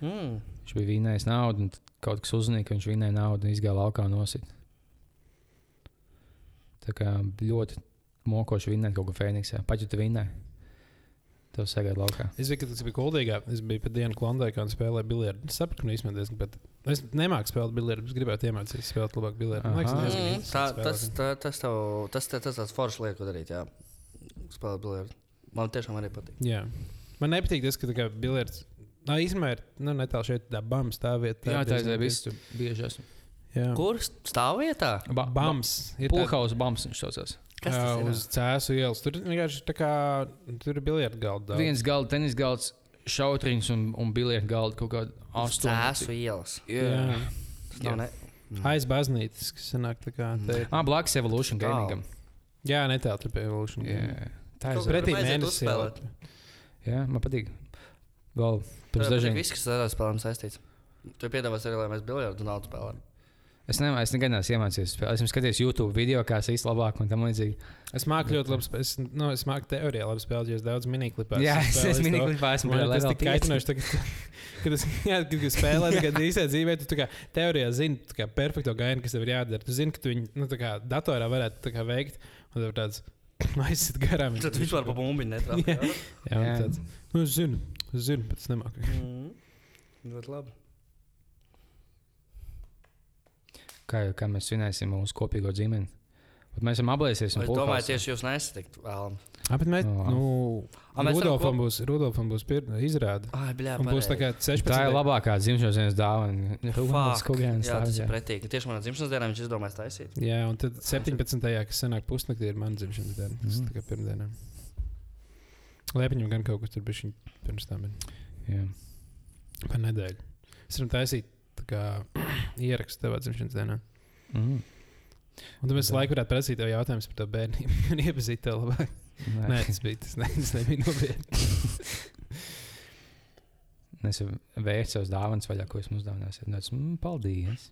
mm. Viņš bija vinējis naudu, un tad kaut kas uzzināja, ka viņš vinēja naudu un izgāja laukā nosit. Tā kā ļoti mokoši vinēt kaut ko Fēniksā. Pat ja tu vinēji, tev sagaida laukā. Es biju, tas bija Kuldīgā. Es biju pa dienu Klondike un spēlēju biljardu. Es sapratu, ka īstenībā diezgan pat. Es nemāku spēlēt biljardu. Es gribētu iemācīties spēlēt labāk biljardu. Man liekas, Mm, tā, tas, tā, tas, tev, tas, tas, tas tāds foršs lietu, darīt. Jā, spēlēt biljardu. Man tiešām arī patīk. Jā. Man nepatīk tas, ka tā kā biljards. Nā, īstenībā ir nu, netālu šeit tā bams stāvvieta. Jā, tā diezgan ir viss, tur bieži esmu. Jā. Kur stāvvietā? Ba Bams. Ir tā- Pulhaus bams viņš saucās. Kas tas Jā, ir? uz cēsu ielas. Tur vienkārši tā kā tur ir biljardu galda. daudz. Viens galds, tenis galds, šautriņš un, un bilietu galda kaut kāda Cēsu astoņu. ielas. Jā. Tas nav ne. Aiz baznīcas, kas sanāk tā kā. Mm. te ir- Ah, blakus Evolution. Gamingam. Jā, netālu tur pie Evolution. Jā. Tā ir. Pretī ielā. Jā, man patīk. Vēl pirms Tas ir dažiem. viss, kas ar spēlēm saistīts. Tu piedāvās arī, lai mēs biljardu naudu spēlējam. Es, ne, es nekad neesmu iemācījies. spēlēt. Esmu skatījies YouTube video, kā tas īsti labāk un tam līdzīgi. Es māku ļoti labi. Es, nu, es māku teorijā labi spēlēt, jo es daudz miniklipā. Jā, es spēlējis esmu to. miniklipā, esmu tajā tas tik kaitinoši, tagad, kad es jā, kad es spēlēju, kad īstajā dzīvē, tu tā kā teorijā zini, tā kā perfekto gājienu, kas tev ir jādara. Tu zini, ka tu viņu, nu, tā kā datorā varētu tā kā veikt, un tev tāds aizsit garām. Tad vispār pa bumbiņu netrāpīja. Jā, jā. Jā. Tāds, nu, es zinu, es zinu, bet es nemāku. Mm. Ļoti labi. Kā, kā mēs svinēsim mūsu kopīgo ģimeni. Bet mēs esam ablēsies. Es domāju, tieši jūs nesatikt vēlam. Ah, bet mēs, Oh. nu, Ah, mēs Rudolfam kop- būs, Rudolfam būs pir, izrāde. Ai, bļā, Un būs tā kā 16. Tā ir labākā dzimšanas dienas dāvana. Rudolfs. Kugēns Jā, tas ir jā. pretīgi. Tieši manā dzimšanas dienā viņš izdomāja taisīt. Jā, un tad 17. kas sanāk pusnaktī, ir mana dzimšanas diena. Tas Mhm. tā kā pirmdienā. Liepiņam gan kaut kas tur bija pirms tam. Jā. Pa nedēļu. Es varu taisīt ierakstu tevā dzimšanas dienā. Mm. Un tad mēs laiku varētu prasīt tev jautājumus par to bērnību un iepazīt tev labāk. Nē. Nē, tas bija tas, ne, tas nebija nopietni. Es vērtu savus dāvanas vaļā, ko esmu uzdāvinājis. Un tāds, mm, paldies.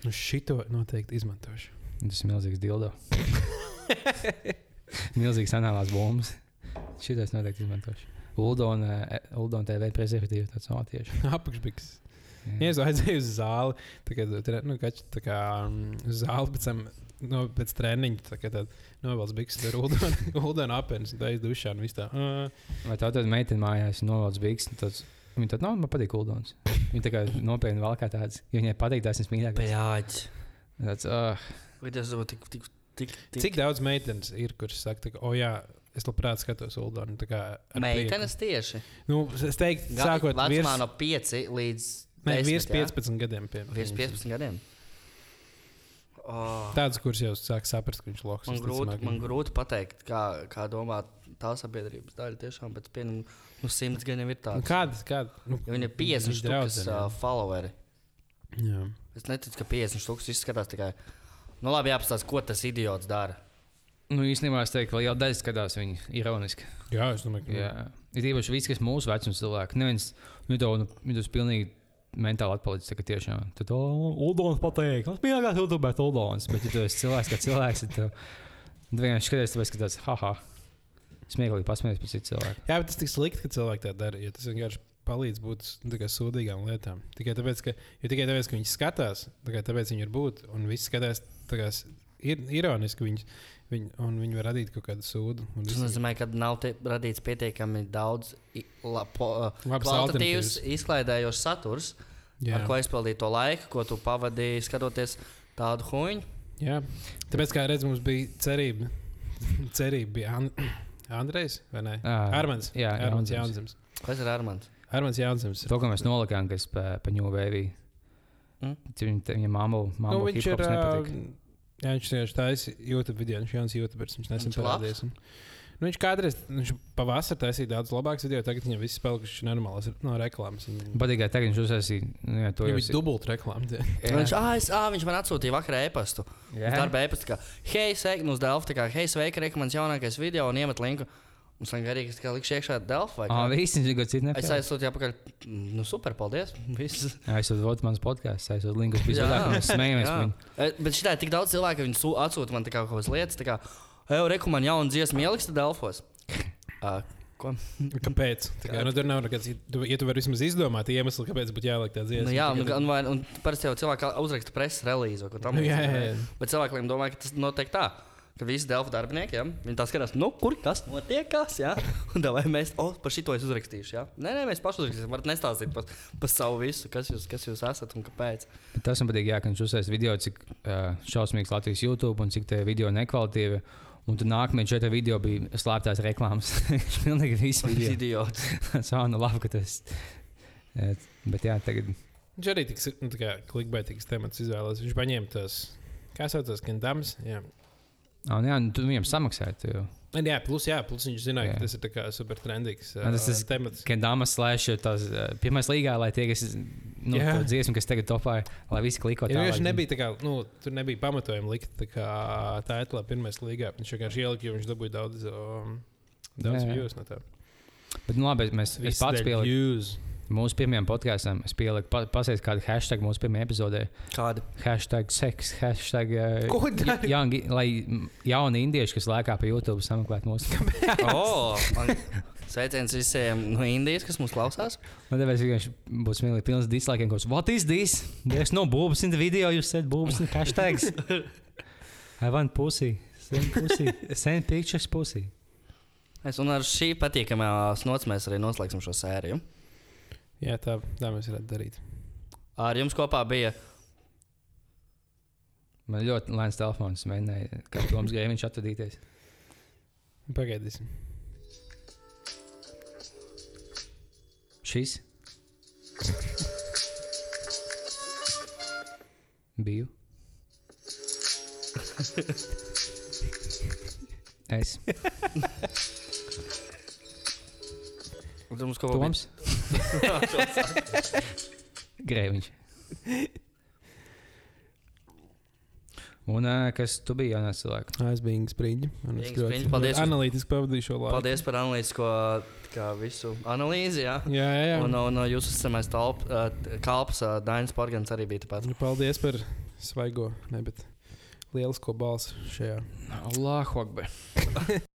Nu, šito noteikti izmantošu. Tas ir milzīgs dildo. Milzīgs anālās bumbas. Šitais noteikti izmantošu. Uldona, Uldona TV prezervatīva tāds no tieši. Apakšbiks. Ja es aizēju uz zāli, tad, nu, kač, tā kā mm, uz zāli pēc tam. No, pēc treniņa tā kā novelc bikses, tur ūdeni dušā un tā. Uh, Vai tā tad meitene mājās novelc biks? Tāds, viņa tad nav, man patīk Uldons. Viņa tā kā nopietni vēl kā tāds. Ja viņai patīk, ir mīļākais. Bļāģi. Tāds, uh, Vai tas ir tik, tik, tik, tik. cik daudz meitenes ir, kuras saka, ka, o jā, es labprāt skatos ūdeni. tā kā ar Meitenes tieši. prieku. Nu, es teiktu, Ga- sākot Vecumā virs, no 5 līdz. 10, virs jā? 15 gadiem. Pie, Virs 15 gadiem. Oh. Tāds, kurš jau sāk saprast, ka viņš ir loks. Man grūti, man grūti pateikt, kā, kā domā tā sabiedrības daļa. Tiešām, bet pieņem, nu, simts gadiem ir Nu, tāds. Kāda? kāda nu, Ja viņi ir 50 viņš stūks draudzene, uh, followeri. jā. Es neticu, ka 50 stūks izskatās tikai. Nu, labi, jāapstāsta, ko tas idiots dara. nu, īstenībā es teiktu, ka liela daļa skatās viņu ironiski. jā, es domāju, ka Jā, ir īpaši viss, kas mūsu vecuma cilvēki. Neviens, nu, to, nu, tas pilnīgi mentāli atpalicis. kā Tiešām, tad, Uldons pateiks, kas bija gājis bet Uldons. Bet, ja tu esi cilvēks, kā cilvēks, tad tu, vienkārši skaties, tāpēc, ka tas, haha, smieklīgi pasmējies par citu cilvēku. Jā, bet tas tik slikti, ka cilvēki tā dara. Jo tas vienkārši palīdz būt nu, kā sūdīgām lietām. Tikai tāpēc, ka, tikai tāpēc, ka viņi skatās, tikai tāpēc viņi ir būt, un viss skatās tā kā ir ironiski. Viņi, viņi, un viņi var radīt kaut kādu sūdu. Tas nozīmē, ka nav te, radīts pietiekami daudz kvalitatīvs, izklaidējošs saturs, Jā. Ar ko aizpildīt to laiku, ko tu pavadīji skatoties tādu huņu. Jā, tāpēc, kā redzams, mums bija cerība. cerība bija An Andrejs vai ne? Armāns. jā, Armāns Jaunzems. Kas ir Armāns? Armāns Jaunzems. To, ko mēs nolikām, kas pa, pa Wave. Mm. Viņa, viņa mamma, Nu, mamma viņš ir. ā, Jā, viņš vienkārši taisa YouTube video. Viņš jauns YouTube. Viņš nesen Viņš parādījās. un- Nu, viņš kādreiz, viņš pavasarī taisīja daudz labākus video, tagad viņam viss palikuši normāls no reklāmas. Viņam Patīk, ka tagad viņš uzsāsīja. Nu, jā, to viņam jau bija dubult reklāma. tie. Viņš, ah, es, ah, viņš man atsūtīja vakarā e-pastu. Darba e-pastu, kā, hei, sveiki, no Delfa, tā kā, hei, sveiki, mans jaunākais video un iemet linku. Mums liekas, arī, ka likšu iekšā kā. visi viņš gadu citu Es aizsūtīju apakaļ, nu super, paldies. Viss. Aizsūt vot mans podkāsts, aizsūt linkus. Bija Jā. cilvēki, un mēs smējamies. Jā. E, Bet šitā ir tik daudz cilvēku, viņi sū- atsūta man tā kā kaut kādas lietas, tā kā, ej, reku man jaunu dziesmu ieliks Delfos. Uh, ko? Kāpēc? Tā kā, nu, tur nav nekāds, tu- ja tu vari vismaz izdomāt iemeslu, kāpēc būtu jāliek tāds Nu, iesauks. jā, un, un, vai- un parasti jau cilvēki uzraksta preses relīzi ko Nu, tamlīdzīgu. jā, jā, vai? jā. Bet cilvēkiem domāju, ka tas notiek tā. Ka visi Delfa darbinieki, ja? viņi tā skatās, nu, kur kas notiek, kas, ja? Un tā vai mēs, oh, par šito es uzrakstīšu, ja? Nē, nē, mēs paši uzrakstīsim, varat nestāstīt par, par savu visu, kas jūs, kas jūs esat un kāpēc. Bet Tas man patīk, jā, ka viņš uzsācis video, cik uh, šausmīgs Latvijas YouTube un cik tie video nekvalitīvi. Un tur nākamajā četrā video bija slēptās reklāmas. Viņš pilnīgi visu Tas ir video. idiots. Sā, nu labi, ka tas. Bet jā, tagad. Viņš arī tik nu, tā kā klikbaitīgs temats izvēlējās. Viņš paņēma tos, kā saucās, Kendams. Jā. Oh, jā, nu, tu viņam samaksāji. Tu jā, plus, jā, plus viņš zināja, Jā. ka tas ir super trendīgs Jā, tas ir- temats. Kendāmas slēdz tās uh, pirmās līgā, lai tie, kas nu, Jā. to dziesmu, kas tagad topā, lai visi kliko Ja tālāk. viņš nebija tā kā, nu, tur nebija pamatojuma likt tā kā tā etalā pirmajā līgā. Viņš vienkārši ielika, jo viņš dabūja daudz, um, daudz Jā, jā. views no tā. Bet, nu, labi, mēs, es pats views. Mūsu pirmajam podkāstam. Es pieliku, pa, pasēju kādu hashtag mūsu pirmajā epizodē. Kādi? Hashtag seks, hashtag. Uh? Jā, lai jauni indieši, kas lēkā pa YouTube, sameklētu mūsu. Oh, man- sveiciens visiem no Indijas, kas mūs klausās. Man liekas, vienkārši būs smieklīgi pilns dislaikiem, kas, what is this? There's no boobs in the video, you said boobs in the hashtags. I want pussy. Send pussy. Send pictures pussy. Es un ar šī patīkamā snots mēs arī noslēgsim šo sēriju. Jā, tā, tā mēs varētu darīt. Ar jums kopā bija Man ļoti lēns telefons, mēģināja, kā Toms Gēviņš atvadīties. Pagaidīsim. Šis. Biju. Es. Ar jums kopā bija- Toms. Grēviņš. Un kas tu biji jaunais cilvēks? Es biju Inga Spriņģa. Inga Spriņģa, paldies. Analītiski pavadīju šo laiku. Paldies par analītisko visu analīzi. Jā. Jā, jā, jā. Un no, no jūsu uh, kalps Dainis Porgans arī bija tāpat. Nu, Paldies par svaigo, ne, bet lielisko balsi šajā. Allahu akbar.